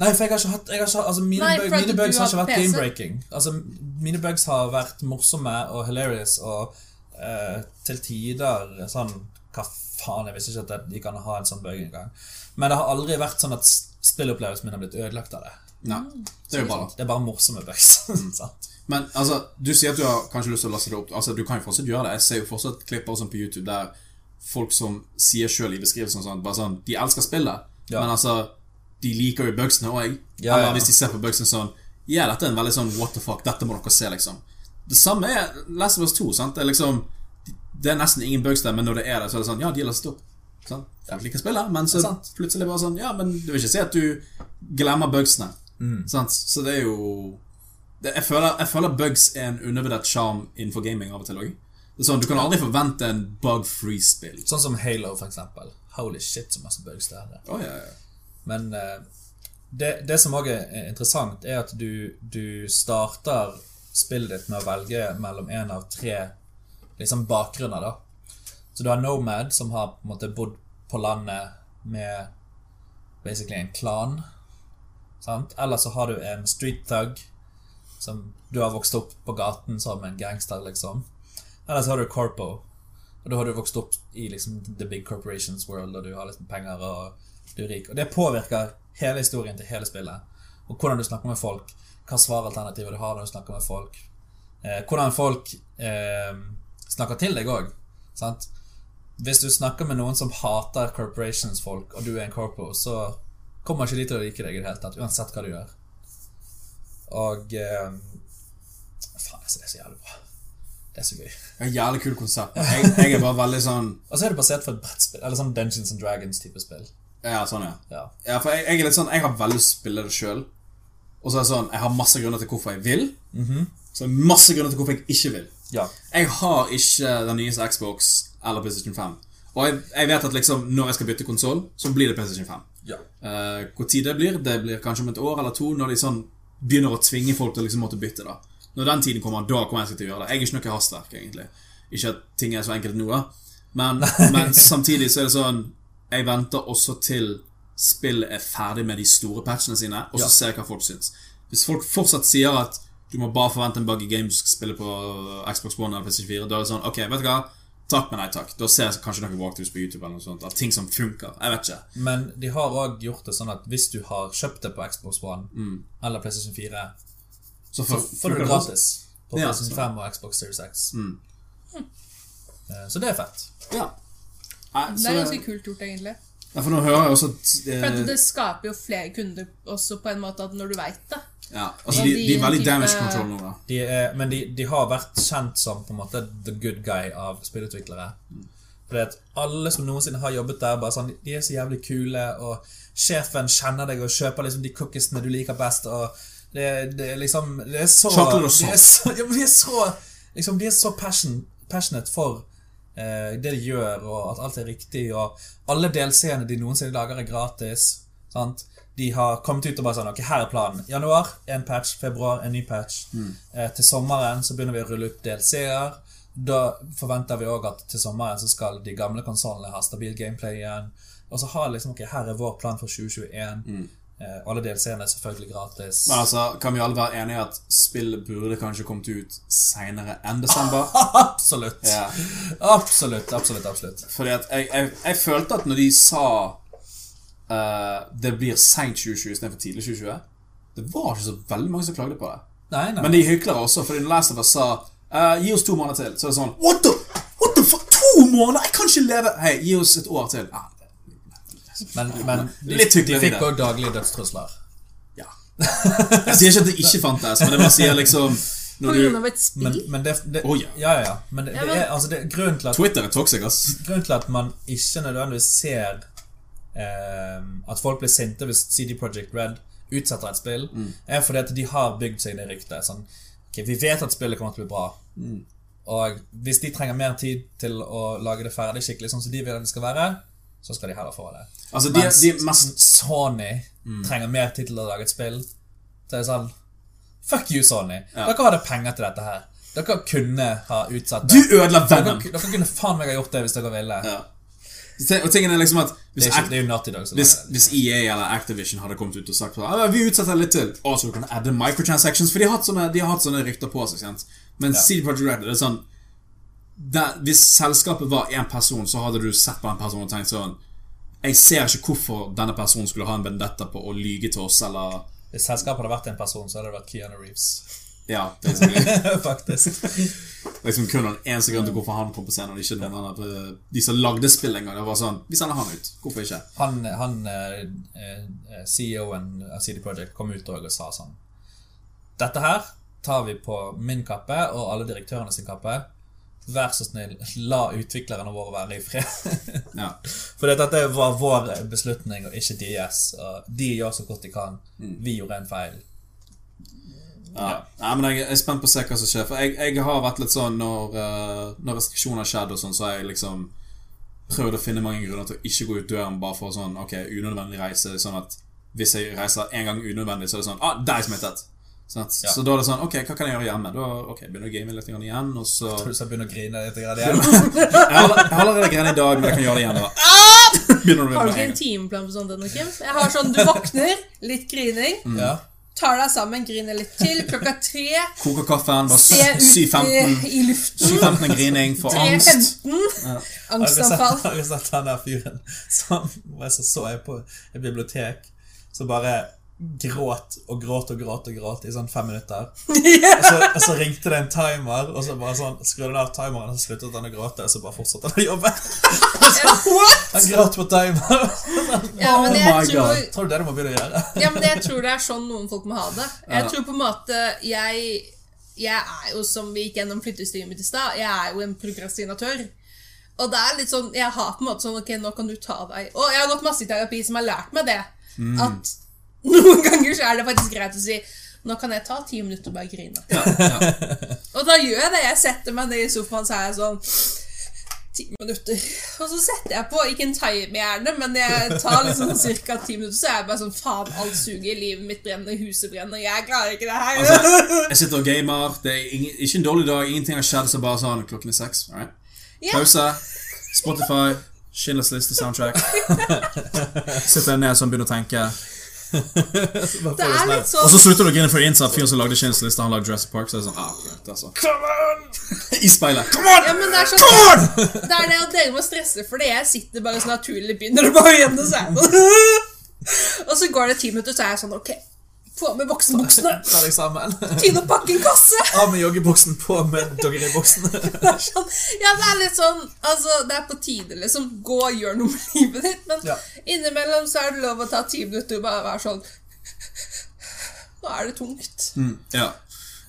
Nei, for jeg har ikke hatt jeg har ikke, altså Mine, Nei, bug, mine bugs har ikke vært PC. game-breaking. Altså, mine bugs har vært morsomme og hilarious og uh, til tider sånn Hva faen, jeg visste ikke at de kan ha en sånn bug engang. Men det har aldri vært sånn at spillopplevelsen min har blitt ødelagt av det. Nei. Det er jo bare. Det er bare morsomme bugs. Men altså, du sier at du har kanskje lyst til å laste det opp. Altså, Du kan jo fortsatt gjøre det. Jeg ser jo fortsatt klipper sånn på YouTube der folk som sier sjøl i beskrivelsen sånn, bare sånn De elsker spillet, Ja. men altså De liker jo bugsene òg. Ja, Eller ja. hvis de ser på bugsene sånn Ja, dette er en veldig sånn what the fuck, dette må dere se, liksom. Det samme er Last of Us 2. sant? Det er liksom Det er nesten ingen bugs der, men når det er det, så er det sånn Ja, de har lastet opp. Sant? Folk liker spillet, men så plutselig bare sånn Ja, men du vil ikke si at du glemmer bugsene. Mm. Sant? Så det er jo det, jeg, føler, jeg føler bugs er en undervurdert sjarm innenfor gaming av og til òg. Sånn, du kan aldri forvente en bug-free spill. Sånn som Halo, for eksempel. Holy shit, så masse bugs det er. Oh, ja, ja. Men eh, det, det som òg er interessant, er at du, du starter spillet ditt med å velge mellom en av tre liksom bakgrunner. da Så du har Nomad, som har på en måte bodd på landet med basically en klan. Sant? Eller så har du en street thug, som du har vokst opp på gaten som en gangster, liksom. Eller så har du Corpo, og da har du vokst opp i liksom the big corporations world, og du har liksom penger og du er rik. Og det påvirker hele historien til hele spillet. Og hvordan du snakker med folk. Hva svaralternativer du har når du snakker med folk. Eh, hvordan folk eh, snakker til deg òg. Hvis du snakker med noen som hater corporations-folk, og du er en corpo, så kommer ikke de til å like deg i det hele tatt, uansett hva du gjør. Og eh, Faen, altså, det er så jævlig bra. Det er så gøy. Det er et jævlig kult konsept. Jeg, jeg er bare veldig sånn Og så er det basert på et brettspill, eller sånn Dungeons and Dragons-type spill. Ja, sånn, ja. Ja. Ja, for jeg, jeg er litt sånn Jeg har veldig lyst til å spille det sjøl. Og så er det sånn Jeg har masse grunner til hvorfor jeg vil. Så er det masse grunner til hvorfor jeg ikke vil. ja. Jeg har ikke den nyeste Xbox eller PlayStation 5. Og jeg, jeg vet at liksom når jeg skal bytte konsoll, så blir det PlayStation 5. ja. Uh, Hvor tid det blir, det blir kanskje om et år eller to, når de sånn begynner å tvinge folk til å liksom måtte bytte. da Når den tiden kommer, da kommer jeg til å gjøre det. Jeg er ikke noe hastverk, egentlig. Ikke at ting er så enkelt nå, da. Men, men samtidig så er det sånn Jeg venter også til spillet er ferdig med de store patchene sine, og så Ja. ser jeg hva folk syns. Hvis folk fortsatt sier at du må bare forvente en buggy game du skal spille på Xbox One eller PS4, da er det sånn Ok, vet du hva? Takk, men nei takk. Da ser jeg kanskje noen walkthroughs på YouTube eller noe sånt av ting som funker. Jeg vet ikke. Men de har òg gjort det sånn at hvis du har kjøpt det på Xbox One Mm. eller PlayStation 4, Så så får du det gratis på Ja, PlayStation 5 og Xbox Series X. Mm. Eh, Så det er fett. Ja. Nei, Det er ganske kult gjort, egentlig. Ja, for nå hører jeg også at For at eh, det skaper jo flere kunder også på en måte at når du veit det. Ja, altså, de, de de er veldig damage control nå, da. De er, men de, de har vært kjent som på en måte the good guy av spillutviklere. Fordi at alle som noensinne har jobbet der, bare sånn, de er så jævlig kule, og sjefen kjenner deg og kjøper liksom de cookiesene du liker best, og det, det er liksom Det er så Chocolate og De er så, ja, de er så, liksom, de er så passion, passionate for eh, det de gjør, og at alt er riktig, og alle delscenene de noensinne lager, er gratis. Sant? De har kommet ut og bare sånn Ok, her er planen. Januar en patch, februar en ny patch. Eh, til sommeren så begynner vi å rulle ut DLC-er. da forventer vi òg at til sommeren så skal de gamle konsollene ha stabil gameplay igjen. Og så har liksom Ok, her er vår plan for 2021. Eh, alle DLC-ene er selvfølgelig gratis. Men altså, kan vi alle være enige at spillet burde kanskje kommet ut seinere enn desember? Absolutt. Yeah. Absolutt, absolutt, absolutt. Fordi at jeg, jeg, jeg følte at når de sa eh, det blir seint 2020 istedenfor tidlig 2020 Det var ikke så veldig mange som klagde på det. Nei, nei. Men de hykler også, fordi når Last of Us sa uh, Gi oss to måneder til, så er det sånn What the, what the fuck? To måneder? Jeg kan ikke leve Hei, gi oss et år til. Ah, Men, men de, de fikk det. òg daglige dødstrusler. ja. Jeg sier ikke at det ikke fantes, men jeg bare sier liksom når du? Men, men det, det oh, ja. ja, ja. Men det, det er altså det, grunnen, til at, Twitter er toxic, ass. grunnen til at man ikke nødvendigvis ser at folk blir sinte hvis CD Projekt Red utsetter et spill, Mm. er fordi at de har bygd seg det ryktet. Sånn, okay, vi vet at spillet kommer til å bli bra. Mm. Og hvis de trenger mer tid til å lage det ferdig skikkelig sånn som de vil at det skal være, så skal de heller få det. Altså, de, Mens de mest Sony Mm. trenger mer tid til å lage et spill. Så er det sånn Fuck you, Sony. Ja. Dere hadde penger til dette her. Dere kunne ha utsatt Du det. ødela Dere, dere kunne faen meg ha gjort det hvis dere ville. Ja. Og tingen er liksom at Det hvis, er, ikke, det er Dog hvis, hvis EA eller Activision hadde kommet ut og sagt «Ah, Vi utsetter litt til. Å, så du kan adde microtransactions. For de har hatt sånne, de har hatt sånne rykter på seg. sant? Men CD Projekt Red det er sånn der, Hvis selskapet var én person, så hadde du sett på den personen og tenkt sånn Jeg ser ikke hvorfor denne personen skulle ha en vendetta på å lyge til oss, eller Hvis selskapet hadde vært en person, så hadde det vært Keanu Reeves. Ja. Faktisk. liksom kun den eneste grunnen til hvorfor han kom på scenen, og ikke noen andre De som lagde spill en gang. Det var sånn Vi sender han ut. Hvorfor ikke? Han, han eh, eh, CEO-en av CD Projekt kom ut og sa sånn Dette her tar vi på min kappe og alle direktørene sin kappe. Vær så snill, la utviklerne våre være i fred. Ja. For dette var vår beslutning, og ikke deres. Og de gjør så godt de kan. Mm. Vi gjorde en feil. Ja. Nei, men jeg er spent på å se hva som skjer. For jeg, jeg har vært litt sånn når, eh, når restriksjoner har skjedd, og sånn, så har jeg liksom prøvd å finne mange grunner til å ikke gå ut døren bare for sånn Ok, unødvendig reise. Sånn at hvis jeg reiser en gang unødvendig, så er det sånn Ah, der er jeg smittet! Sånn at, Ja. Så da er det sånn Ok, hva kan jeg gjøre hjemme? Da ok, begynner jeg å game litt igjen, og så Tror du skal begynne å grine litt igjen? Jeg har jeg har allerede grenet i dag, men jeg kan gjøre det igjen. da Har du ikke en timeplan på sånt ennå, Kim? Jeg har sånn, Du våkner, litt grining, ja. Tar deg sammen, griner litt til. Klokka tre, Koker kaffen, bare se ut i, 7.15. i luften. 7.15 er grining for angst. 3.15. Har dere sett, Angstanfall. har du sett den der fyren som så, så jeg på et bibliotek så bare gråt og gråt og gråt og gråt i sånn fem minutter. Og så, og så ringte det en timer, og så bare sånn skrudde han av timeren, og så sluttet han å gråte, og så bare fortsatte han å jobbe. What? Han gråt på timer. Ja, Oh my tror, God. Tror du det du må begynne å gjøre? ja, men jeg tror det er sånn noen folk må ha det. Jeg tror på en måte Jeg, jeg er jo, som vi gikk gjennom flyttestyret mitt i stad, jeg er jo en prokrastinatør. Og det er litt sånn, jeg har på en måte sånn Ok, nå kan du ta deg Og jeg har gått masse i terapi som har lært meg det. At noen ganger så er det faktisk greit å si Nå kan jeg ta ti minutter og bare grine. Ja, ja. Og da gjør jeg det. Jeg setter meg ned i sofaen så er jeg sånn Ti minutter. Og så setter jeg på, ikke en time gjerne, men jeg tar liksom ca. ti minutter, så er jeg bare sånn Faen, alt suger. Livet mitt brenner, huset brenner. Jeg klarer ikke det her. Altså, jeg sitter og gamer. Det er ingen, ikke en dårlig dag. Ingenting har skjedd. Så bare sånn Klokken er seks. right? Yeah. Pause. Spotify. Schindlers liste soundtrack. Sitter jeg ned sånn, begynner å tenke. Det er litt sånn Og sånn så slutter du å grine for innså at fyren som lagde liste, han lagde Jurassic Park. Så er det sånn ah, ok, det er on! I speilet. Come on! ja, men det er sånn Det er det at dere må stresse for det. Jeg sitter bare så naturlig begynner å bare igjen, og så jeg sånn Og så går det ti minutter, så er jeg sånn Ok, få med voksenbuksene. Ta deg sammen. Tid å pakke en kasse. Av med joggebuksen, på med doggeribuksen. Er sånn, ja, det er litt sånn Altså, det er på tide, liksom. Gå og gjør noe med livet ditt. Men Ja. innimellom så er det lov å ta ti minutter og bare være sånn Nå er det tungt. Ja.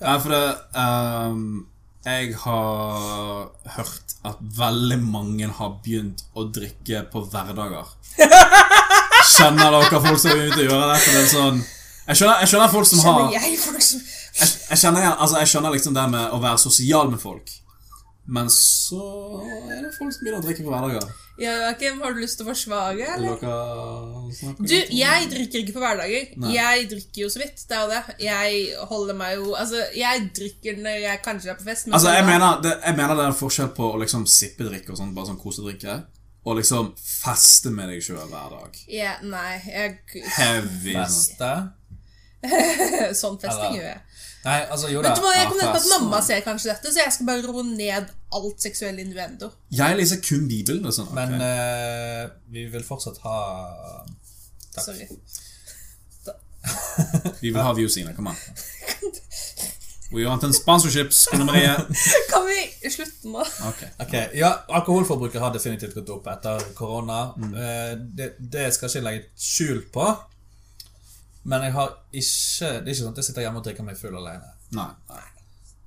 ja, for det um, Jeg har hørt at veldig mange har begynt å drikke på hverdager. Kjenner dere folk som er ute og gjør det? For det er sånn jeg skjønner, jeg skjønner folk som har Kjenner jeg folk som jeg, jeg, skjønner, altså, jeg skjønner liksom det med å være sosial med folk. Men så er det folk som begynner å drikke på hverdager. Ja, Joakim, har du lyst til å forsvare, eller? Du, jeg drikker ikke på hverdager. Nei. Jeg drikker jo så vidt. Det er jo det. Jeg holder meg jo Altså, jeg drikker når jeg kanskje er på fest. men Altså, jeg mener, det, jeg mener det er en forskjell på å liksom sippedrikke og sånn, bare sånn kosedrikke, og liksom feste med deg sjøl hver dag. Ja, nei, jeg Heavy. Feste. Sånn festing gjør jeg. Nei, altså, jo da. Vet du hva, Jeg kom ned på at mamma ser kanskje dette, så jeg skal bare roe ned alt seksuell innuendo. Jeg leser kun Bibelen. og Sånn. Men uh, vi vil fortsatt ha Takk. Sorry. Vi vil ha viewsene. Kom an. We want en sponsorship, Skole Marie. Kan vi slutte nå? Ok. okay. ja, Alkoholforbruket har definitivt gått opp etter korona. Mm. Eh, Det, det skal ikke legge skjul på. Men jeg har ikke Det er ikke sånn at jeg sitter hjemme og drikker meg full alene. Nei. nei.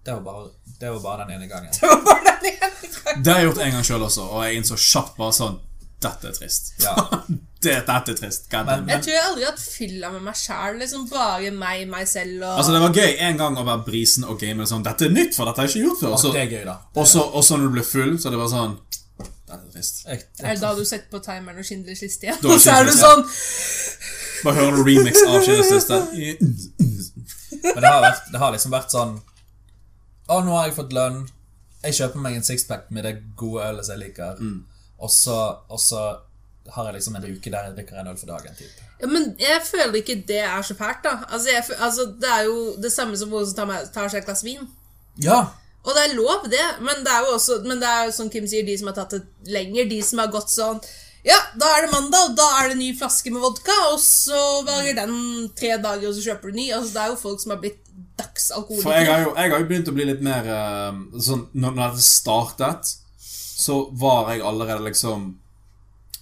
Det var bare, det var bare den ene gangen. Det var bare den ene gangen. Det har jeg gjort en gang sjøl også, og jeg innså kjapt bare sånn Dette er trist. Ja. det, dette er trist. Men. Men- Jeg tror jeg aldri har hatt fylla med meg sjæl. Liksom bare meg, meg selv og Altså Det var gøy en gang å være brisen og game sånn Dette er nytt, for dette har jeg ikke gjort før. Og så, Det er gøy, da. og så, når du blir full, så det var sånn Dette er trist. Jeg, Er da du setter på timeren og Schindlers liste igjen? Og så er du sånn Bare hører du remix av Schindlers liste. Men det har, vært, det har liksom vært sånn Å, nå har jeg fått lønn. Jeg kjøper meg en sixpack med det gode ølet som jeg liker. Og, så, og så har jeg liksom en uke der jeg drikker en øl for dagen. Typ. ja, Men jeg føler ikke det er så fælt, da. Altså, jeg, altså Det er jo det samme som noen som tar, tar seg et glass vin. Ja! Og det er lov, det, men det er jo også Men det er jo som Kim sier, de som har tatt det lenger, de som har gått sånn Ja, da er det mandag, og da er det ny flaske med vodka, og så varer den tre dager, og så kjøper du ny. Altså, det er jo folk som har blitt For jeg har jo, jeg har jo begynt å bli litt mer eh, sånn Når, når dette startet, så var jeg allerede liksom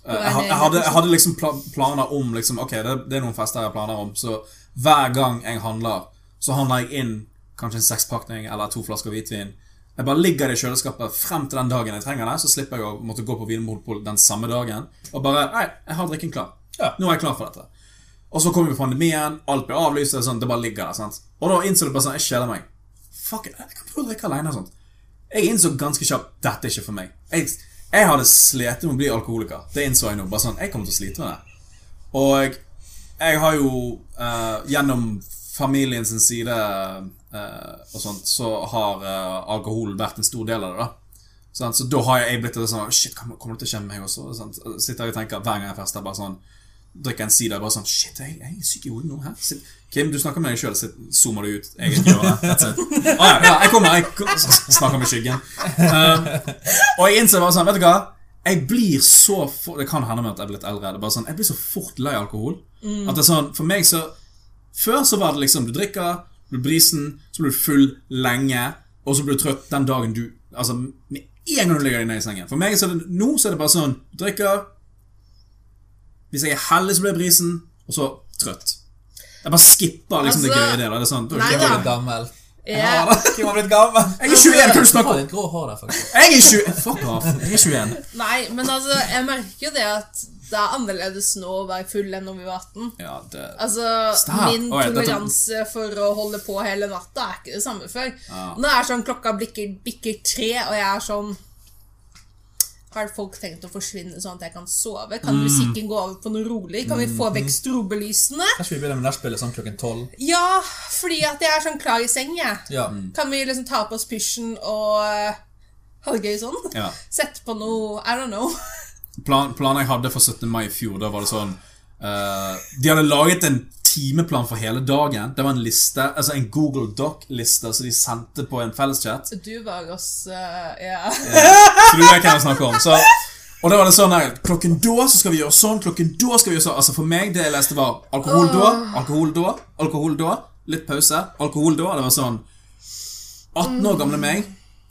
eh, jeg, jeg, hadde, jeg hadde liksom planer om liksom, Ok, det, det er noen fester jeg har planer om, så hver gang jeg handler, så handler jeg inn kanskje en sekspakning eller to flasker hvitvin. Jeg bare ligger det i kjøleskapet frem til den dagen jeg trenger det, så slipper jeg å måtte gå på Vinmonopolet den samme dagen. Og bare Nei, jeg har drikken klar. Ja. Nå er jeg klar for dette. Og så kommer pandemien, alt blir avlyst, er sånn, det bare ligger der. sant? Og da innså du bare sånn Jeg kjeder meg. Fuck jeg kan prøve å drikke alene og sånt. Jeg innså ganske kjapt dette er ikke for meg. Jeg, jeg hadde slitt med å bli alkoholiker. Det innså jeg nå. bare sånn, Jeg kommer til å slite med det. Og jeg har jo uh, gjennom familien sin side og sånt, så har eh, alkohol vært en stor del av det. da Sånn, Så da har jeg blitt sånn Shit, kommer det til å skje med meg også? Sånn, Sitter jeg og tenker hver gang jeg fester, bare sånn Drikker en sider, bare sånn Shit, jeg, jeg er syk i hodet nå. her Sitt- Kim, du snakker med deg sjøl. Zoomer du ut. Jeg gjør det. That's ja, ja, jeg kommer. Jeg snakker med skyggen. Um, og jeg innser bare sånn Vet du hva? Jeg blir så for, Det kan hende med at jeg er blitt eldre. Det er bare sånn, Jeg blir så fort lei alkohol. At det er sånn For meg så Før så var det liksom Du drikker, du blir brisen, så blir du full lenge, og så blir du trøtt den dagen du Altså med en gang du ligger deg ned i sengen. For meg så er det nå så er det bare sånn Du drikker Hvis jeg er heldig, så blir jeg brisen, og så trøtt. Jeg bare skipper liksom det Altså, gøye der. det. er sånn, da nei det blitt gammel. Jeg har blitt gammel. Jeg er 21, hva er det du snakker om? Jeg er 20 Fuck off. Jeg er 21. Nei, men altså, jeg merker jo det at det er annerledes nå å være full enn når vi var 18. Ja, det Altså, Stop. Min oh, ja, toleranse for å holde på hele natta er ikke det samme før. Nå er det sånn klokka bikker, bikker tre, og jeg er sånn Har folk tenkt å forsvinne sånn at jeg kan sove? Kan musikken gå over på noe rolig? Kan vi få vekk strobelysene? Kanskje vi begynner med nachspielet sånn klokken tolv? Ja, fordi at jeg er sånn klar i seng, jeg. Ja. Kan vi liksom ta på oss pysjen og eh, ha det gøy sånn? Ja. Sette på noe I don't know. Plan, Planen jeg hadde for 17. mai i fjor, da var det sånn uh, De hadde laget en timeplan for hele dagen. Det var en liste, altså en Google Doc-liste som de sendte på en felleschat. Du var oss eh, Ja. Så du vet hva jeg snakker om. Så, og da var det sånn her Klokken da så skal vi gjøre sånn, klokken da skal vi gjøre sånn. Altså For meg, det jeg leste, var alkohol da, alkohol da, alkohol da. Litt pause. Alkohol da. Det var sånn 18 år gamle meg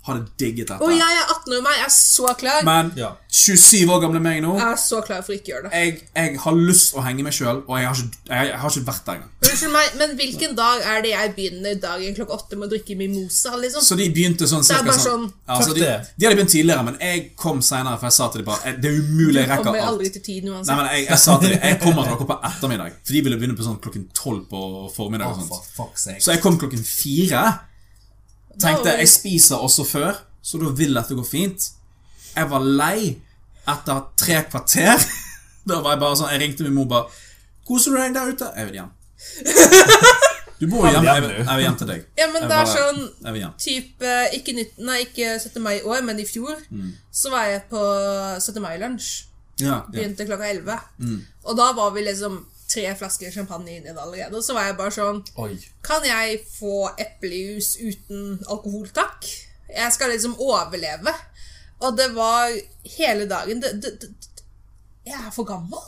hadde digget dette. Og jeg er 18 år, meg. Jeg er så klar. Men Ja. 27 år gamle meg nå Jeg er så klar for å ikke gjøre det. jeg, jeg har lyst å henge meg sjøl, og jeg har, ikke, jeg, jeg har ikke vært der engang. Unnskyld meg, men hvilken dag er det jeg begynner dagen klokka åtte med å drikke mimosa? liksom? Så de begynte sånn cirka sånn sånn, ja, så de, de hadde begynt tidligere, men jeg kom seinere, for jeg sa til dem bare "Eh, Det er umulig, jeg rekker Kommer alt. aldri til tiden Nei, men jeg, jeg sa til dem Jeg kommer til dere på ettermiddag, for de ville begynne på sånn klokken tolv på formiddag. og Oh, sånt for. Så jeg kom klokken fire. Tenkte jeg spiser også før, så da vil dette gå fint. Jeg var lei etter tre kvarter. Da var jeg bare sånn Jeg ringte min mor bare 'Koser du deg der ute?' Jeg vil hjem. Du bor jo hjemme. Jeg vil, jeg vil hjem til deg. Ja, men det er sånn type. Typ, ikke, nytt, nei, ikke 17. mai i år, men i fjor så var jeg på 17. mai-lunsj. Ja, ja. Begynte klokka 11. Og da var vi liksom tre flasker champagne inni det allerede. Og så var jeg bare sånn Oi. Kan jeg få eplejus uten alkohol, takk? Jeg skal liksom overleve. Og det var hele dagen det, det, det, Jeg er for gammel.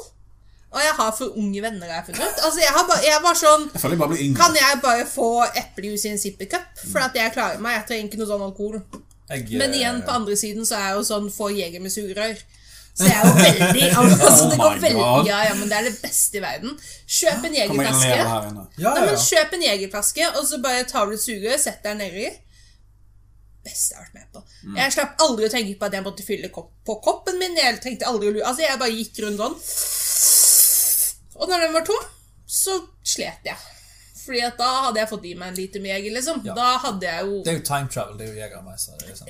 Og jeg har for unge venner, har jeg funnet ut. Altså, jeg, har bare, jeg var sånn Jeg jeg bare. Kan jeg bare få eplejus i en zippercup? For at jeg klarer meg. Jeg trenger ikke noe sånn alkohol. Men eh, igjen, på andre siden så er jeg jo sånn få jeger med sugerør. Så jeg er jo veldig altså, det Oh går veldig, Ja, ja, men det er det beste i verden. Kjøp en og jegerflaske. Ja, ja, ja. Kjøp en jegerflaske, og så bare tar du et sugerør, sett deg nedi. Beste jeg har vært med på. Mm. Jeg slapp aldri å tenke på at jeg måtte fylle kopp på koppen min. Jeg trengte aldri å lure. Altså, jeg bare gikk rundt sånn. Og når den var tom, så slet jeg. Fordi at da hadde jeg fått i meg en liter med jeger, liksom. Ja. Da hadde jeg jo Det er jo time travel. Det er jo Jegermeister. det er sånn.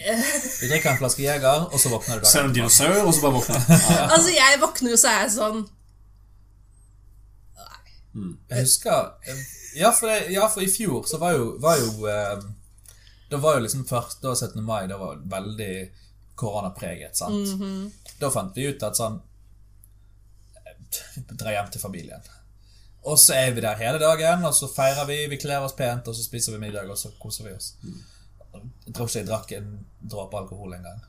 Du drikker en flaske Jeger, og så våkner du Ser en dagen dinosaur, og så bare våkner ja. Altså, jeg våkner jo så er jeg sånn Nei. Jeg husker Ja, for, det, ja, for i fjor så var jo, var jo eh, Da var jo liksom først og 17. mai, det var veldig koronapreget, sant? Da fant vi ut at sånn Dra hjem til familien. Og så er vi der hele dagen, og så feirer vi, vi kler oss pent, og så spiser vi middag, og så koser vi oss. Jeg tror ikke jeg drakk en dråpe alkohol engang.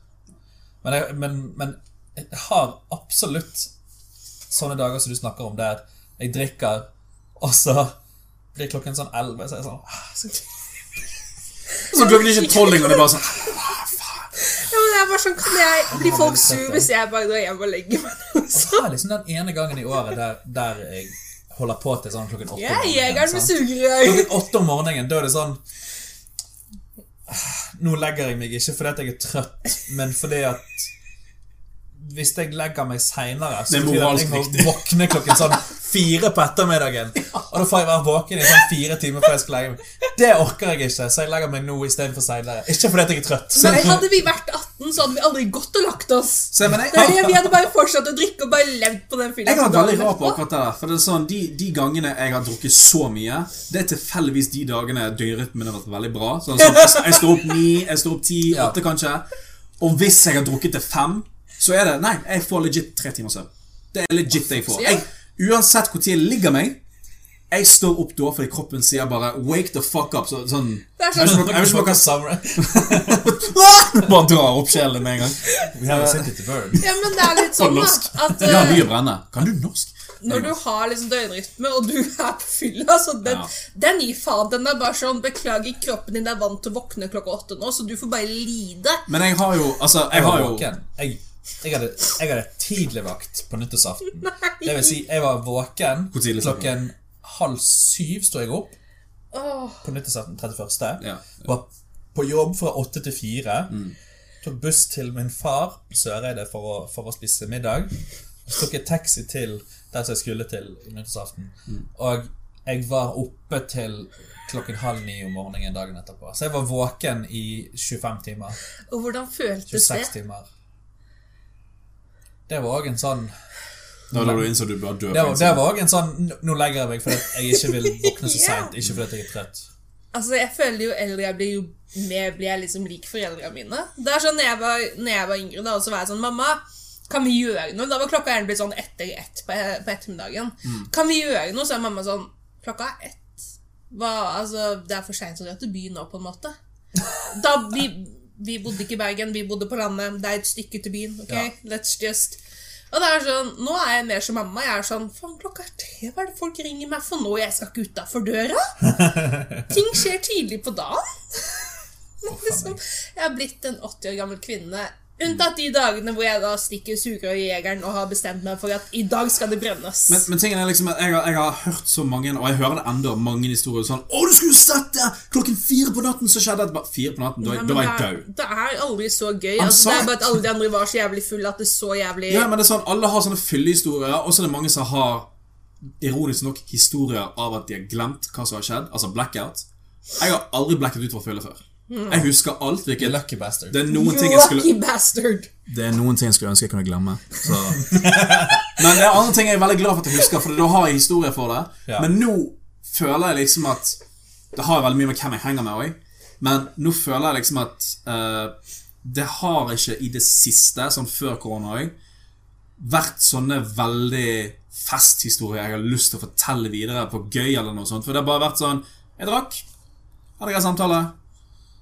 Men, jeg- men, men jeg har absolutt sånne dager som du snakker om, der jeg drikker, og så blir klokken sånn 11, så er jeg sånn «Ah, så- blir klokken er ikke tolv engang, det er bare sånn Ja, men det er bare sånn, Kan jeg bli folk sur hvis jeg bare drar hjem og legger meg? Så har jeg liksom den ene gangen i året der, der jeg holder på til sånn klokken åtte. Yeah, er jegeren med sugerør. Klokken åtte om morgenen, da er det sånn Nå legger jeg meg ikke fordi at jeg er trøtt, men fordi at hvis jeg legger meg seinere, så betyr det at jeg må våkne klokken sånn fire på ettermiddagen. Og da får jeg være våken i sånn fire timer før jeg skal legge meg. Det orker jeg ikke, så jeg legger meg nå istedenfor seinere. Ikke fordi jeg er trøtt. Men hadde vi vært 18, så hadde vi aldri gått og lagt oss. Så, jeg, Det Vi hadde bare fortsatt å drikke og bare levd på den filmen. Jeg har veldig rart rar på akkurat det der. For det er sånn, de, de gangene jeg har drukket så mye, det er tilfeldigvis de dagene døgnrytmen har vært veldig bra. Sånn, sånn, jeg står opp ni, jeg står opp ti, åtte kanskje. Og hvis jeg har drukket til fem, så er det Nei, jeg får legit tre timer søvn. Det er legit det jeg får. Jeg, uansett hvor tid jeg ligger meg, jeg står opp da fordi kroppen sier bare 'wake the fuck up'. Så, sånn Jeg sånn, ikke om dere Summer. bare drar opp sjelen med en gang. We have a city to burn. ja, men det er litt sånn at, at har eh, mye å brenne. Kan du norsk? når du har liksom døgnrytme, og du er på fylla så den, Ja. den gir faen. Den er bare sånn Beklager, kroppen din er vant til å våkne klokka åtte nå, så du får bare lide. Men jeg har jo Altså, jeg har jo. Jeg, jeg, hadde, jeg hadde tidligvakt på nyttårsaften. Det vil si, jeg var våken Hvor tidlig snakker klokken halv syv sto jeg opp Åh, på nyttårsaften 31. Ja. Var på jobb fra åtte til fire. Tok buss til min far på Søreide for å, for å spise middag. Så tok jeg taxi til der som jeg skulle til nyttårsaften. Og jeg var oppe til klokken halv ni om morgenen dagen etterpå. Så jeg var våken i 25 timer. og hvordan føltes 26 det? timer. Det var òg en sånn Da du innså du bør dø. Det var, det var også en sånn Nå legger jeg meg fordi jeg ikke vil våkne så seint. Ikke fordi at jeg er trøtt. Altså, jeg føler jo eldre jeg blir, jo mer blir jeg liksom lik foreldrene mine. Det er sånn, når jeg var, når jeg var yngre, da, og så var jeg sånn Mamma, kan vi gjøre noe? Da var klokka gjerne blitt sånn etter ett på, på ettermiddagen. Kan vi gjøre noe? Så er mamma sånn Klokka er ett. Hva, altså, det er for seint å dra til byen nå, på en måte. Da, vi, vi bodde ikke i Bergen, vi bodde på landet. Det er et stykke til byen. ok? Ja. Let's just Og det er sånn, Nå er jeg mer som mamma. Jeg er sånn Faen, klokka er tre. Hva er det folk ringer meg for nå? Jeg skal ikke utafor døra. Ting skjer tidlig på dagen. liksom, jeg har blitt en 80 år gammel kvinne. Unntatt de dagene hvor jeg da stikker sugerøret i jegeren og har bestemt meg for at i dag skal det brennes. Men, men tingen er liksom at jeg har, jeg har hørt så mange, og jeg hører det enda mange historier sånn 'Å, du skulle sett det! Klokken fire på natten så skjedde det!' Fire på natten, da, var jeg det, død. det er aldri så gøy. Altså, det er bare at alle de andre var så jævlig fulle at det er så jævlig Ja, men det er sånn, Alle har sånne fyllehistorier, og så er det mange som har ironisk nok historier av at de har glemt hva som har skjedd. Altså blackout. Jeg har aldri blacket ut fra fylle før. Jeg husker alt. Hvilket lucky bastard. Det er noen ting jeg skulle lucky bastard! Det er noen ting jeg skulle ønske jeg kunne glemme. Så. Men det er andre ting jeg er veldig glad for at jeg husker, for da har jeg historie for det. Ja. Men nå føler jeg liksom at Det har veldig mye med hvem jeg henger med òg, men nå føler jeg liksom at uh, det har ikke i det siste, sånn før korona òg, vært sånne veldig festhistorier jeg har lyst til å fortelle videre på gøy eller noe sånt. For det har bare vært sånn Jeg drakk, hadde en samtale,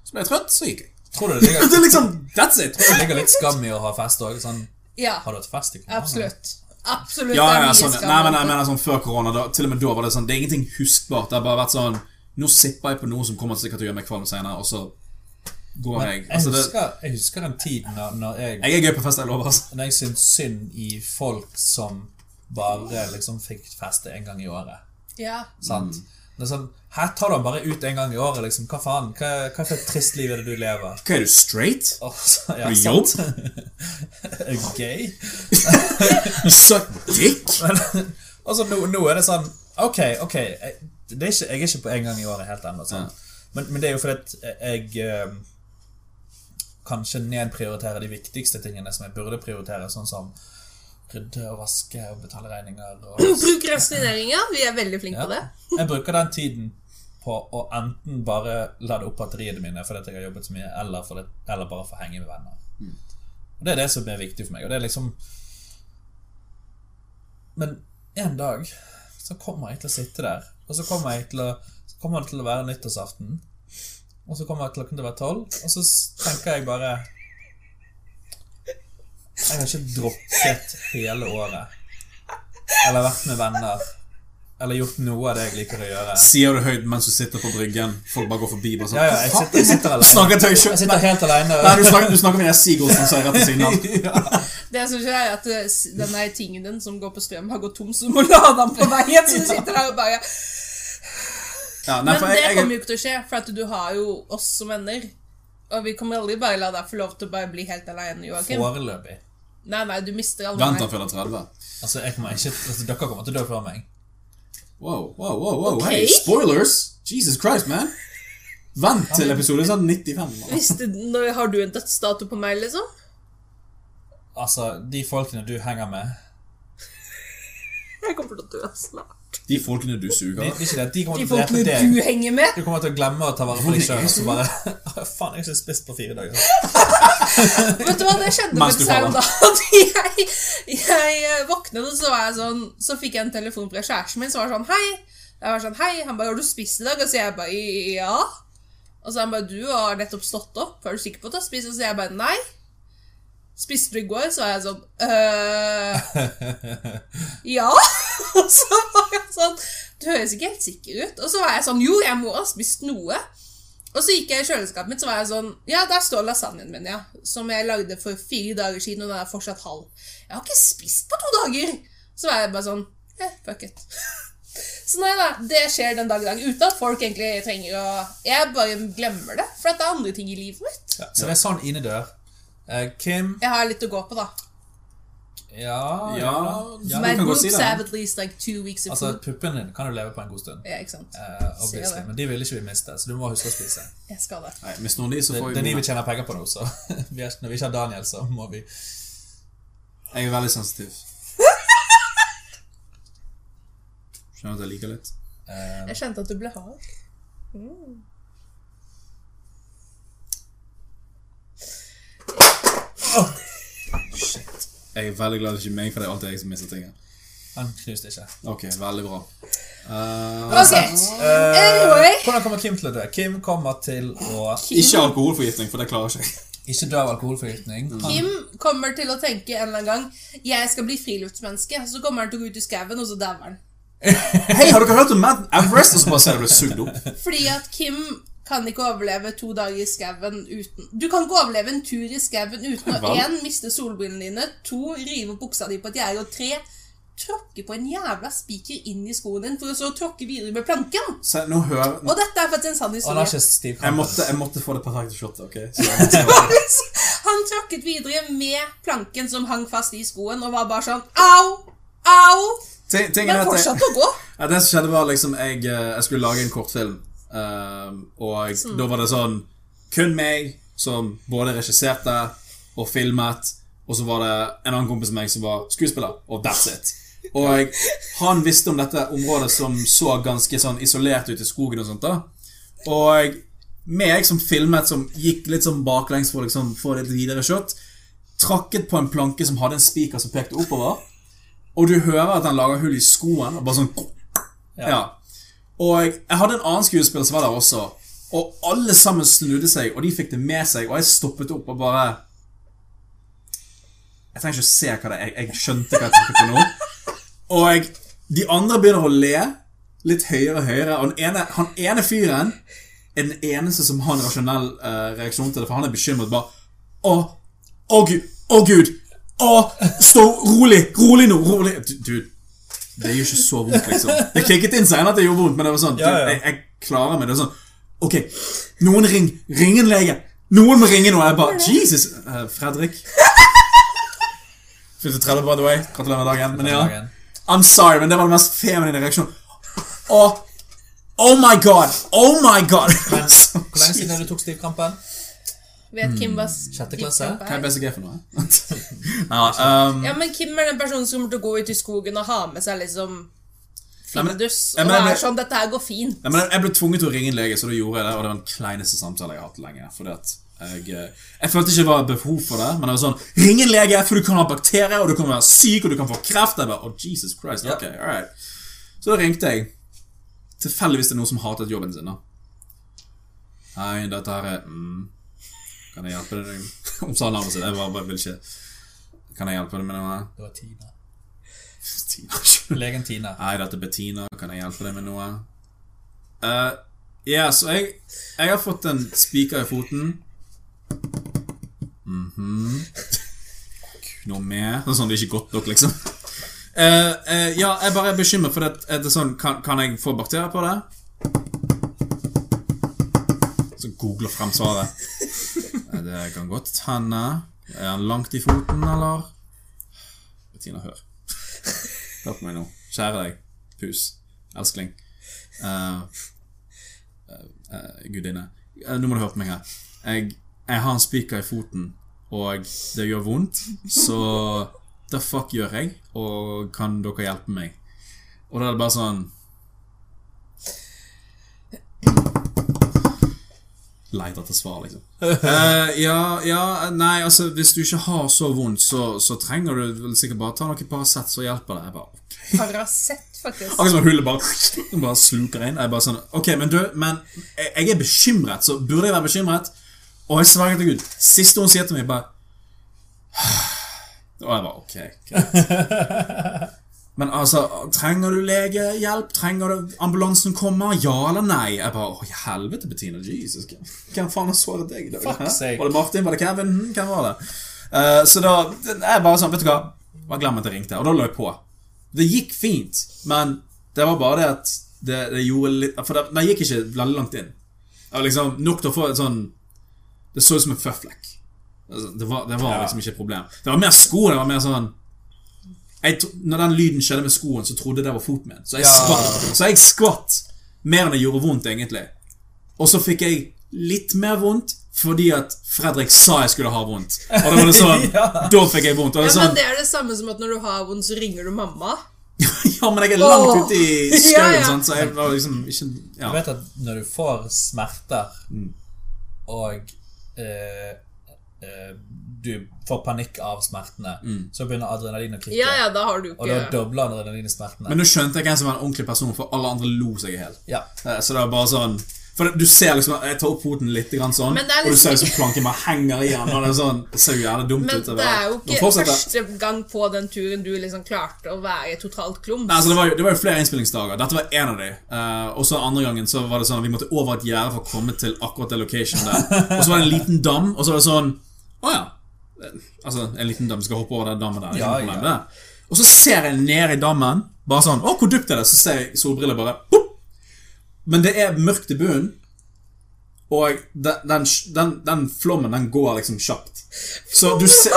så ble jeg trøtt, så gikk jeg. Tror du det ligger, Det er liksom That's it! det ligger litt skam i å ha fest òg? Sånn, Ja, har du hatt fest i korona? absolutt. Absolutt. Ja, det ja, sånn, nei, men jeg mener sånn før korona da, Til og med da var det sånn Det er ingenting huskbart. Det har bare vært sånn Nå sipper jeg på noe som kommer sikkert til å gjøre meg kvalm senere, og så går Men jeg. Altså, jeg, husker, jeg husker den tiden når, når jeg jeg er gøy på fest, jeg lover. Altså. Når jeg syntes synd i folk som bare liksom fikk feste en gang i året. Ja. Sant? Det er sånn, Her tar du den bare ut en gang i året, liksom. Hva faen? Hva, hva for et trist liv er det du lever? Hva er du, straight? Oh, så- ja, du? Er gay? Suck dick? Men, altså, nå, nå er det sånn Ok, ok jeg, det er ikke, jeg er ikke på en gang i året helt ennå. sant? Men, men det er jo fordi at jeg eh, kanskje nedprioriterer de viktigste tingene som jeg burde prioritere, sånn som rydde og vaske og betale regninger. Og, Prokrastineringer. Vi er veldig flinke på det. Jeg bruker den tiden på å enten bare lade opp batteriene mine fordi jeg har jobbet så mye, eller, det, eller bare få henge med venner. Og Det er det som er viktig for meg. Og det er liksom Men en dag så kommer jeg til å sitte der, og så kommer, jeg til å, så kommer det til å være nyttårsaften. Og så kommer klokken til å være tolv, og så tenker jeg bare Jeg har ikke droppet hele året. Eller vært med venner. Eller gjort noe av det jeg liker å gjøre. Sier du høyt mens du sitter på bryggen. Folk bare går forbi. Bare sånn, Ja, ja, jeg sitter, jeg sitter alene. Snakker til deg Jeg sitter helt alene. Nei, du snakker, du snakker med den Sigurdsen som er rett ved siden av. Det som skjer, er at denne den der tingen din som går på strøm, har gått tom, så du må lade den på veien. Så du sitter der og bare Ja, nei, Men det jeg, kommer jo ikke til å skje, for at du har jo oss som venner. Og vi kommer aldri bare la deg få lov til å bare bli helt alene, Joakim. Foreløpig. Nei, nei, du mister aldri Vent til han fyller 30. Altså, jeg kommer ikke, altså, dere kommer til å dø før meg. Wow, wow, wow, wow. Okay. Hey, spoilers! Jesus Christ, man. Vent til episode sånn 95. mann. Visste, når har du en dødsdato på meg, liksom? Altså, de folkene du henger med Jeg kommer til å dø snart. De folkene du suger. de, ikke det, de kommer De til å drepe deg. du henger med. Du kommer til å glemme å ta vare på deg sjøl, og så bare Faen, jeg har ikke spist på fire dager. Vet du hva, det skjedde med du da? Jeg, jeg eh, våknet, og så var jeg sånn Så fikk jeg en telefon fra kjæresten min som var sånn Hei. Jeg var sånn, hei. Han bare 'Har du spist i dag?' Og så jeg bare 'Ja'. Og så han bare 'Du har nettopp stått opp. Er du sikker på at du har spist?' Og så jeg bare 'Nei'. Spiste du i går? Så var jeg sånn øh, Ja. Og så var jeg sånn Du høres ikke helt sikker ut. Og så var jeg sånn Jo, jeg må ha spist noe. Og så gikk jeg i kjøleskapet mitt, så var jeg sånn Ja, der står lasagnen min, ja. Som jeg lagde for fire dager siden, og den er fortsatt halv. Jeg har ikke spist på to dager! Så var jeg bare sånn eh, fuck it. Så nei da, det skjer den dag i dag, uten at folk egentlig trenger å Jeg bare glemmer det, for det er andre ting i livet mitt. Ja, så det er sånn Ine Eh, Kim Jeg har litt å gå på, da. Ja, Ja, ja. My kan godt boobs si det. have at least like two weeks of Altså, food. puppene dine kan du leve på en god stund. Ja, ikke sant. Uh, det. men de vil ikke vi miste, så du må huske å spise. Jeg skal det. Nei, Hvis noen de, så får det er de vi vi tjener penger på nå, så vi er, når vi ikke har Daniel, så må vi Jeg er veldig sensitiv. Skjønner at jeg liker litt. Uh, Jeg kjente at du ble hard. Jeg er veldig glad det ikke er meg, for det er alltid jeg som mister tingene. Han knuste ikke. Ok, veldig bra. Uh, Ok, Eh, Anyway. Hvordan kommer Kim til å dø? Kim kommer til å ikke alkoholforgiftning, for det klarer ikke jeg. ikke dø av alkoholforgiftning. Mm. Kim kommer til å tenke en eller annen gang Jeg skal bli friluftsmenneske. Så kommer han til å gå ut i skauen, og så dauer han. Hei, har dere hørt om Mount Everest? Og så bare ser du sugd opp. Fordi at Kim kan ikke overleve to dager i skauen uten Du kan ikke overleve en tur i skauen uten å én miste solbrillene dine, to rive opp buksa di på et gjerde, og tre tråkke på en jævla spiker inn i skoen din for å så tråkke videre med planken. Se, nå hører Og dette er faktisk en sann historie. jeg måtte, jeg måtte få det perfekte shotet, ok? Så Han tråkket videre med planken som hang fast i skoen, og var bare sånn Au! Au! Ting- ting, Men fortsatte å gå. Ja, det som skjedde var liksom Jeg, eh, jeg skulle lage en kortfilm eh, Og da var det sånn kun meg som både regisserte og filmet, og så var det en annen kompis av meg som var skuespiller, og that's it. Og han visste om dette området som så ganske sånn isolert ut i skogen og sånt da. Og meg som filmet, som gikk litt sånn baklengs for å liksom få litt videre shot, trakket på en planke som hadde en spiker som pekte oppover, og du hører at han lager hull i skoen, og bare sånn ja. Og jeg hadde en annen skuespiller som var der også, og alle sammen snudde seg, og de fikk det med seg, og jeg stoppet opp og bare Jeg trenger ikke å se hva det er, jeg, skjønte hva jeg tenkte på nå. Og de andre begynner å le litt høyere og høyere, og den ene, han ene fyren er den eneste som har en rasjonell uh, reaksjon til det, for han er bekymret bare Å, å gud, å gud, å, stå rolig, rolig nå, rolig Du, Dude, det gjør ikke så vondt, liksom. Det kicket inn senere at det gjorde vondt, men det var sånn Ja, ja. Jeg, jeg klarer meg. Det er sånn Ok, noen ring, ring en lege. Noen må ringe nå. Jeg bare Jesus, Uh, Fredrik. Fylte 30, by the way. Gratulerer med dagen. Men ja. I'm sorry, men det var den mest feminine reaksjonen. Og oh my god! Oh my god! Men hvor lenge siden er det du tok stivkrampen? Vet Kim hva Sjette klasse? Hva er? BCG for noe? ja, um, Ja, men Kim er den personen som kommer til å gå ut i skogen og ha med seg liksom Nei, men- Og det er sånn Dette her går fint. Nei, men jeg ble tvunget til å ringe en lege, så da gjorde jeg det. Og det var den kleineste samtale jeg har hatt lenge. Fordi at jeg, eh, jeg følte ikke det var behov for det, men det var sånn Ring en lege, for du kan ha bakterier, og du kan være syk, og du kan få kreft. Jeg bare, oh, Jesus Christ, Ja. all right. Så da ringte jeg. Tilfeldigvis til noen som hatet jobben sin. da Nei, dette her er mm, Kan jeg hjelpe deg? Hun sa navnet sitt. Jeg bare, bare vil ikke Kan jeg hjelpe deg med noe? Det var Tina. Tina. Legen Tina. Nei, dette er Bettina. Kan jeg hjelpe deg med noe? Uh, ja, så jeg, jeg har fått en spiker i foten. Mhm. Noe mer? Det er sånn det er ikke godt nok, liksom. Uh, uh, ja, jeg bare er bekymret for det. Er det sånn, kan, kan jeg få bakterier på det? Googler frem svaret. Det kan godt hende. Er han langt i foten, eller? Bettina, hør. Hør på meg nå. Kjære deg. Pus. Elskling. uh, uh, uh, gudinne. Nå må du høre på meg her. Jeg, jeg har en spiker i foten, og det gjør vondt, så the fuck gjør jeg, og kan dere hjelpe meg? Og da er det bare sånn Leit etter svar, liksom. Uh, ja, ja, nei, altså Hvis du ikke har så vondt, så, så trenger du vel sikkert bare ta noe Paracet, så hjelper det. Jeg bare, ok Paracet, faktisk. Akkurat som hullet bare, bare sluker inn. Jeg bare sånn Ok, men du, men jeg, jeg er bekymret, så burde jeg være bekymret? Og jeg sverger til Gud. Siste hun sier til meg, bare Og jeg bare Ok, greit. Men altså, trenger du legehjelp? Trenger du ambulansen kommer? Ja eller nei? Jeg bare Å, helvete, Bettina. Jesus. Hvem faen har såret deg i dag? Fuck sake. Var det Martin? Var det Kevin? Hm, Hvem var det? Uh, så da Jeg bare sånn, vet du hva? Bare glem at jeg ringte. Og da lå jeg på. Det gikk fint, men det var bare det at det, det gjorde litt For det, det gikk ikke veldig langt inn. Var liksom nok til å få et sånn Det så ut som en føflekk. Altså, det var, det var liksom ikke et problem. Det var mer sko. Det var mer sånn jeg, Når den lyden skjedde med skoen, så trodde jeg det var foten min. Så jeg Ja. skvatt. Så jeg skvatt mer enn det gjorde vondt, egentlig. Og så fikk jeg litt mer vondt fordi at Fredrik sa jeg skulle ha vondt. Og da var det sånn Ja. Da fikk jeg vondt. Og det Ja, sånn, men sånn Det er det samme som at når du har vondt, så ringer du mamma. Ja, men jeg er langt oh. ute i Ja, skauen, ja. sant, så jeg var liksom ikke ja. Du vet at når du får smerter, Mm. og eh, eh, du får panikk av smertene, Mm. så begynner adrenalin å klikke. Ja, ja, da har du Og da ikke dobler adrenalinet smertene. Men nå skjønte jeg hvem som var en ordentlig person, for alle andre lo seg i hjel. ja. Eh, Så det var bare sånn For du ser liksom Jeg tar opp foten litt grann sånn, liksom... og du ser liksom liksom planken bare henger igjen. Og det er sånn Det ser jo jævlig dumt Men ut. det er jo ikke første gang på den turen du liksom klarte å være totalt klums. Nei, altså det, var jo, det var jo flere innspillingsdager. Dette var en av de. Uh, og så andre gangen så var det sånn at vi måtte over et gjerde for å komme til akkurat det location der. Og så var det en liten dam, og så var det sånn Å ja. Altså, en liten dam skal hoppe over den dammen der. Ja, ja. Og så ser jeg ned i dammen, bare sånn Å, hvor dypt er det? Så ser jeg solbriller bare pop! Men det er mørkt i bunnen. Og den, den, den, den flommen, den går liksom kjapt. Så du ser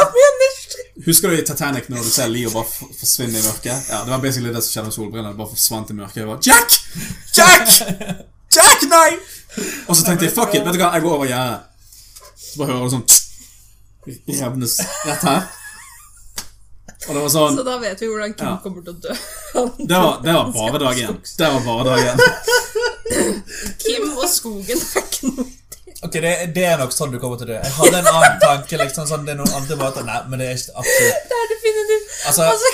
Husker du i Titanic når du ser Leo bare forsvinne i mørket? Ja, Det var basically det som skjedde med solbrillene. Bare forsvant i mørket. Jeg bare, Jack! Jack! Jack, nei! Og så tenkte jeg fuck it, vet du hva, jeg går over gjerdet. Så bare hører du sånn Revnes rett her. Og det var sånn Så da vet vi hvordan Kim Ja. kommer til å dø. Det var, det var bare dag én. Det var bare dag én. Kim og skogen er ikke noe Ok, det, det er nok sånn du kommer til å dø. Jeg hadde en annen tanke. liksom sånn, Det er noen andre måter Nei, men det er ikke absolutt Det er definitivt Altså, Altså,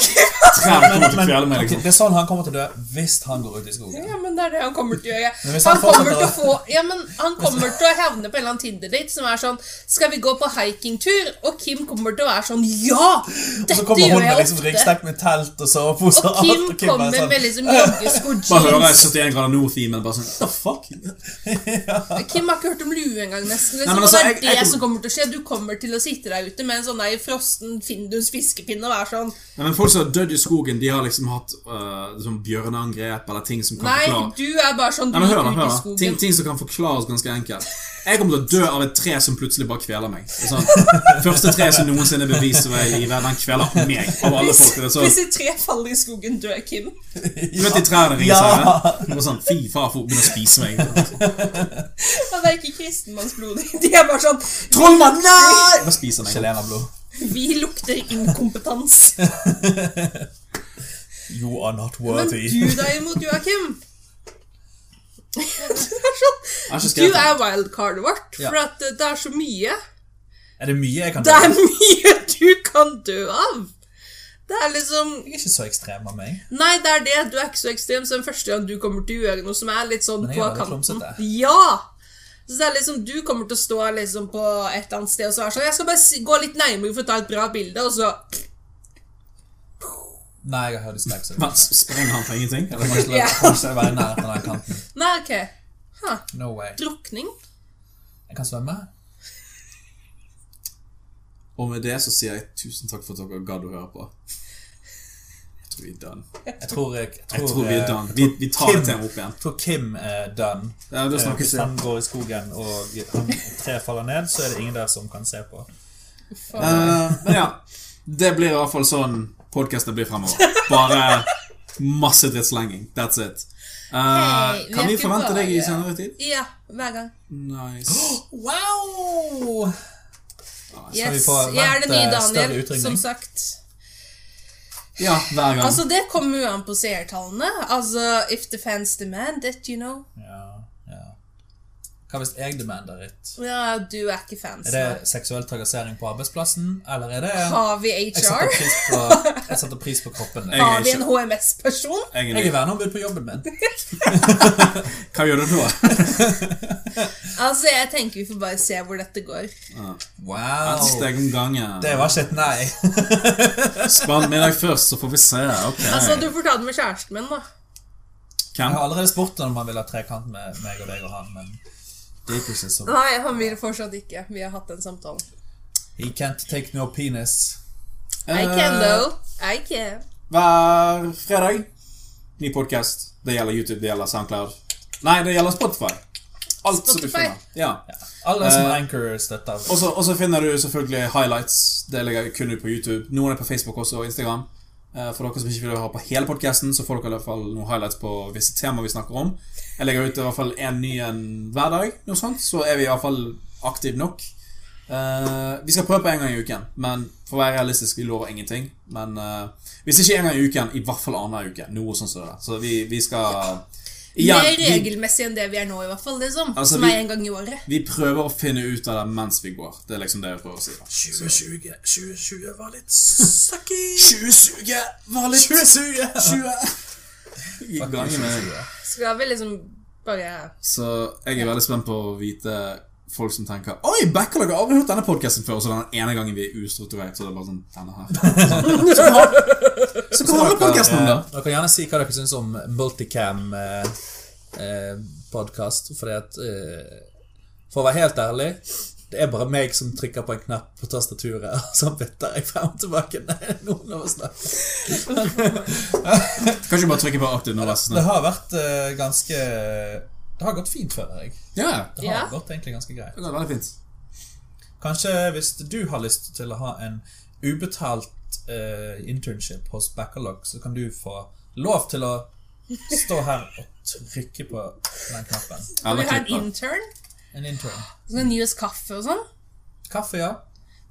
men, men, kvele meg, ok, liksom. Det er sånn han kommer til å dø hvis han går ut i skogen. Ja, men det er det han kommer til å gjøre. Han han kommer til å få Ja, men han kommer til å havne på en eller annen Tinder-date som er sånn Skal vi gå på hikingtur? Og Kim kommer til å være sånn Ja! Dette gjør jeg ofte. Og så kommer hun med liksom ryggsekk med telt og sovepose Og Kim alt, og kommer sånn, med liksom joggesko, Bare hører jeg jeans 71 grader nord-themen. Bare sånn What the fuck? Kim har ikke hørt om lue engang, nesten. Liksom, Nei, altså, det er jeg- jeg det kom- som kommer til å skje. Du kommer til å sitte der ute med en sånn der frossen Findus fiskepinne og være sånn Nei, men Folk som har dødd i skogen, de har liksom hatt uh, sånn bjørneangrep eller ting som kan Nei, forklare du er bare sånn Du Nei, men hør hør skogen. Ting, ting som kan forklares ganske enkelt. Jeg kommer til å dø av et tre som plutselig bare kveler meg. Det sånn, første tre som noensinne beviser meg i livet, den kveler meg. Av alle Hvis, folk. Det er sånn, hvis et tre faller i skogen, dør Kim. du vet de trærne ringer Ja. seg? Sånn, Fy faen, for begynner å spise meg. Han er ikke kristenmannsblodig. De er bare sånn Trollmann, nei! Bare spiser meg. Chilenerblod. Vi lukter inkompetens. You are not worthy. Men du derimot, Joakim er sånn Du er wildcardet vårt, for at det er så mye. Er det mye jeg kan dø av? Det er mye du kan dø av. Det er liksom Jeg er ikke så ekstrem av meg. Nei, det er det. Du er ikke så ekstrem, så den første gang du kommer til å gjøre noe som er litt sånn på kanten. Ja! Så det er liksom, Du kommer til å stå liksom på et eller annet sted og så er sånn Jeg skal bare gå litt nærmere for å ta et bra bilde, og så Nei, jeg har dysleks. Jeg Men Sprenger han for ingenting? Eller? kommer ikke yeah. til å være i nærheten av den kanten. Nei, OK. Huh. No way. Drukning? Jeg kan svømme. Og med det så sier jeg tusen takk for at dere gadd å høre på. Tror vi er done. Jeg tror, jeg, jeg Jeg tror vi er eh, done. Vi, vi tar Kim- det temaet opp igjen. Jeg tror Kim er done. Ja, da Eh, snakkes Hvis han går i skogen og han, tre faller ned, så er det ingen der som kan se på. Uh, men ja. Det blir i hvert fall sånn podkasten blir fremover. Bare masse drittslenging. That's it. Uh, hey, kan vi forvente deg i senere tid? Ja, hver gang. Nice. Wow! vi Yes. få Jeg er den nye Daniel, som sagt. Ja, hver gang. Altså, det kommer jo an på seertallene. Altså, if the fans demand it, you know. Ja. Hva hvis jeg demander it? Ja, du er ikke fans. Er det seksuell trakassering på arbeidsplassen, eller er det Har vi Jeg HR? setter pris på, jeg setter pris på kroppen din. Jeg- Har vi en HMS-person? Jeg er verneombud på jobben min. Hva gjør du da? Altså, jeg tenker vi får bare se hvor dette går. Wow. Et steg om gangen. Det var ikke et nei. Spann middag først, så får vi se. Ok. Altså, du får ta det med kjæresten min, da. Jeg har allerede spurt om han vil ha trekant med meg og deg og han, men det gikk ikke Nei, han vil fortsatt ikke. Vi har hatt den samtalen. He can't take no penis. I can, Eh, though. I can. Hver fredag. Ny podkast. Det gjelder YouTube, det gjelder SoundCloud. Nei, det gjelder Spotify. Alt som du finner. Ja. Alle som uh, Anchor støtter. Og så- Og så finner du selvfølgelig highlights. Det ligger kun ut på YouTube. Noen er på Facebook også, og Instagram. Eh, For dere som ikke vil høre på hele podkasten, så får dere i hvert fall noen highlights på visse temaer vi snakker om. Jeg legger ut i hvert fall en ny en hver dag, noe sånt, så er vi i hvert fall aktive nok. Uh, vi skal prøve på en gang i uken, men for å være realistisk, vi lover ingenting. Men uh, hvis ikke en gang i uken, i hvert fall annenhver uke. Noe sånt som det. Så vi, vi skal Igjen, Mer vi- regelmessig enn det vi er nå, i hvert fall. liksom. Altså, Som vi- er en gang i året. Vi prøver å finne ut av det mens vi går. Det er liksom det vi prøver å si. 2020 2020 var litt sucky. 2020 var litt 2020. 20 I gangen med deg. Skal vi liksom bare Så jeg er veldig spent på å vite folk som tenker Oi, Backlog har aldri hørt denne podkasten før. Så den ene gangen vi er ustrukturert, så det er bare sånn denne her. Sånn. Så hva han- Så kan alle podkasten om da? Dere kan gjerne si hva dere syns om multicam eh, eh, podcast, fordi at eh, For å være helt ærlig det er bare meg som trykker på en knapp på tastaturet, og så bytter jeg frem og tilbake Nei, noen av oss Kanskje Kan ikke bare trykke på aktiv nå, Det har vært eh, ganske Det har gått fint, føler jeg. Ja, Det har Ja. gått egentlig ganske greit. det går veldig fint. Kanskje hvis du har lyst til å ha en ubetalt uh, internship hos Backalog, så kan du få lov til å stå her og trykke på den knappen. Kan vi ha en intern? En intern. Så kan gi oss kaffe og sånn? Kaffe, ja.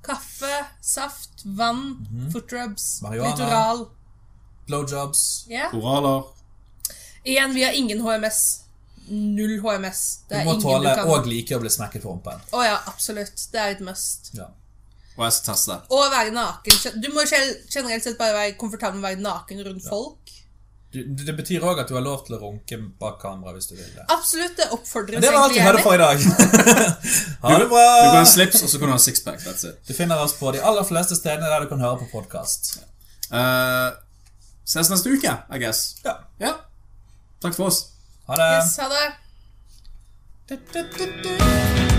Kaffe, saft, vann, footrubs, Mhm. Marihuana. litoral. Blowjobs. yeah. Oraler. Igjen, vi har ingen HMS. Null HMS. Det Du må tåle du og like å bli smekket på rumpen. Å ja, absolutt. Det er et must. Ja. Og jeg skal teste. Og være naken. Du må generelt sett bare være komfortabel med å være naken rundt folk. Du, det betyr òg at du har lov til å runke bak kamera hvis du vil det. Absolutt, det oppfordres Det var alt vi hadde for i dag. ha det Du kan ha slips, og så kan du ha sixpack. That's it. Du finner oss på de aller fleste stedene der du kan høre på podkast. Uh, ses neste uke, I guess. Ja. Ja. Takk for oss. Ha det. Yes, ha det. Du, du, du, du.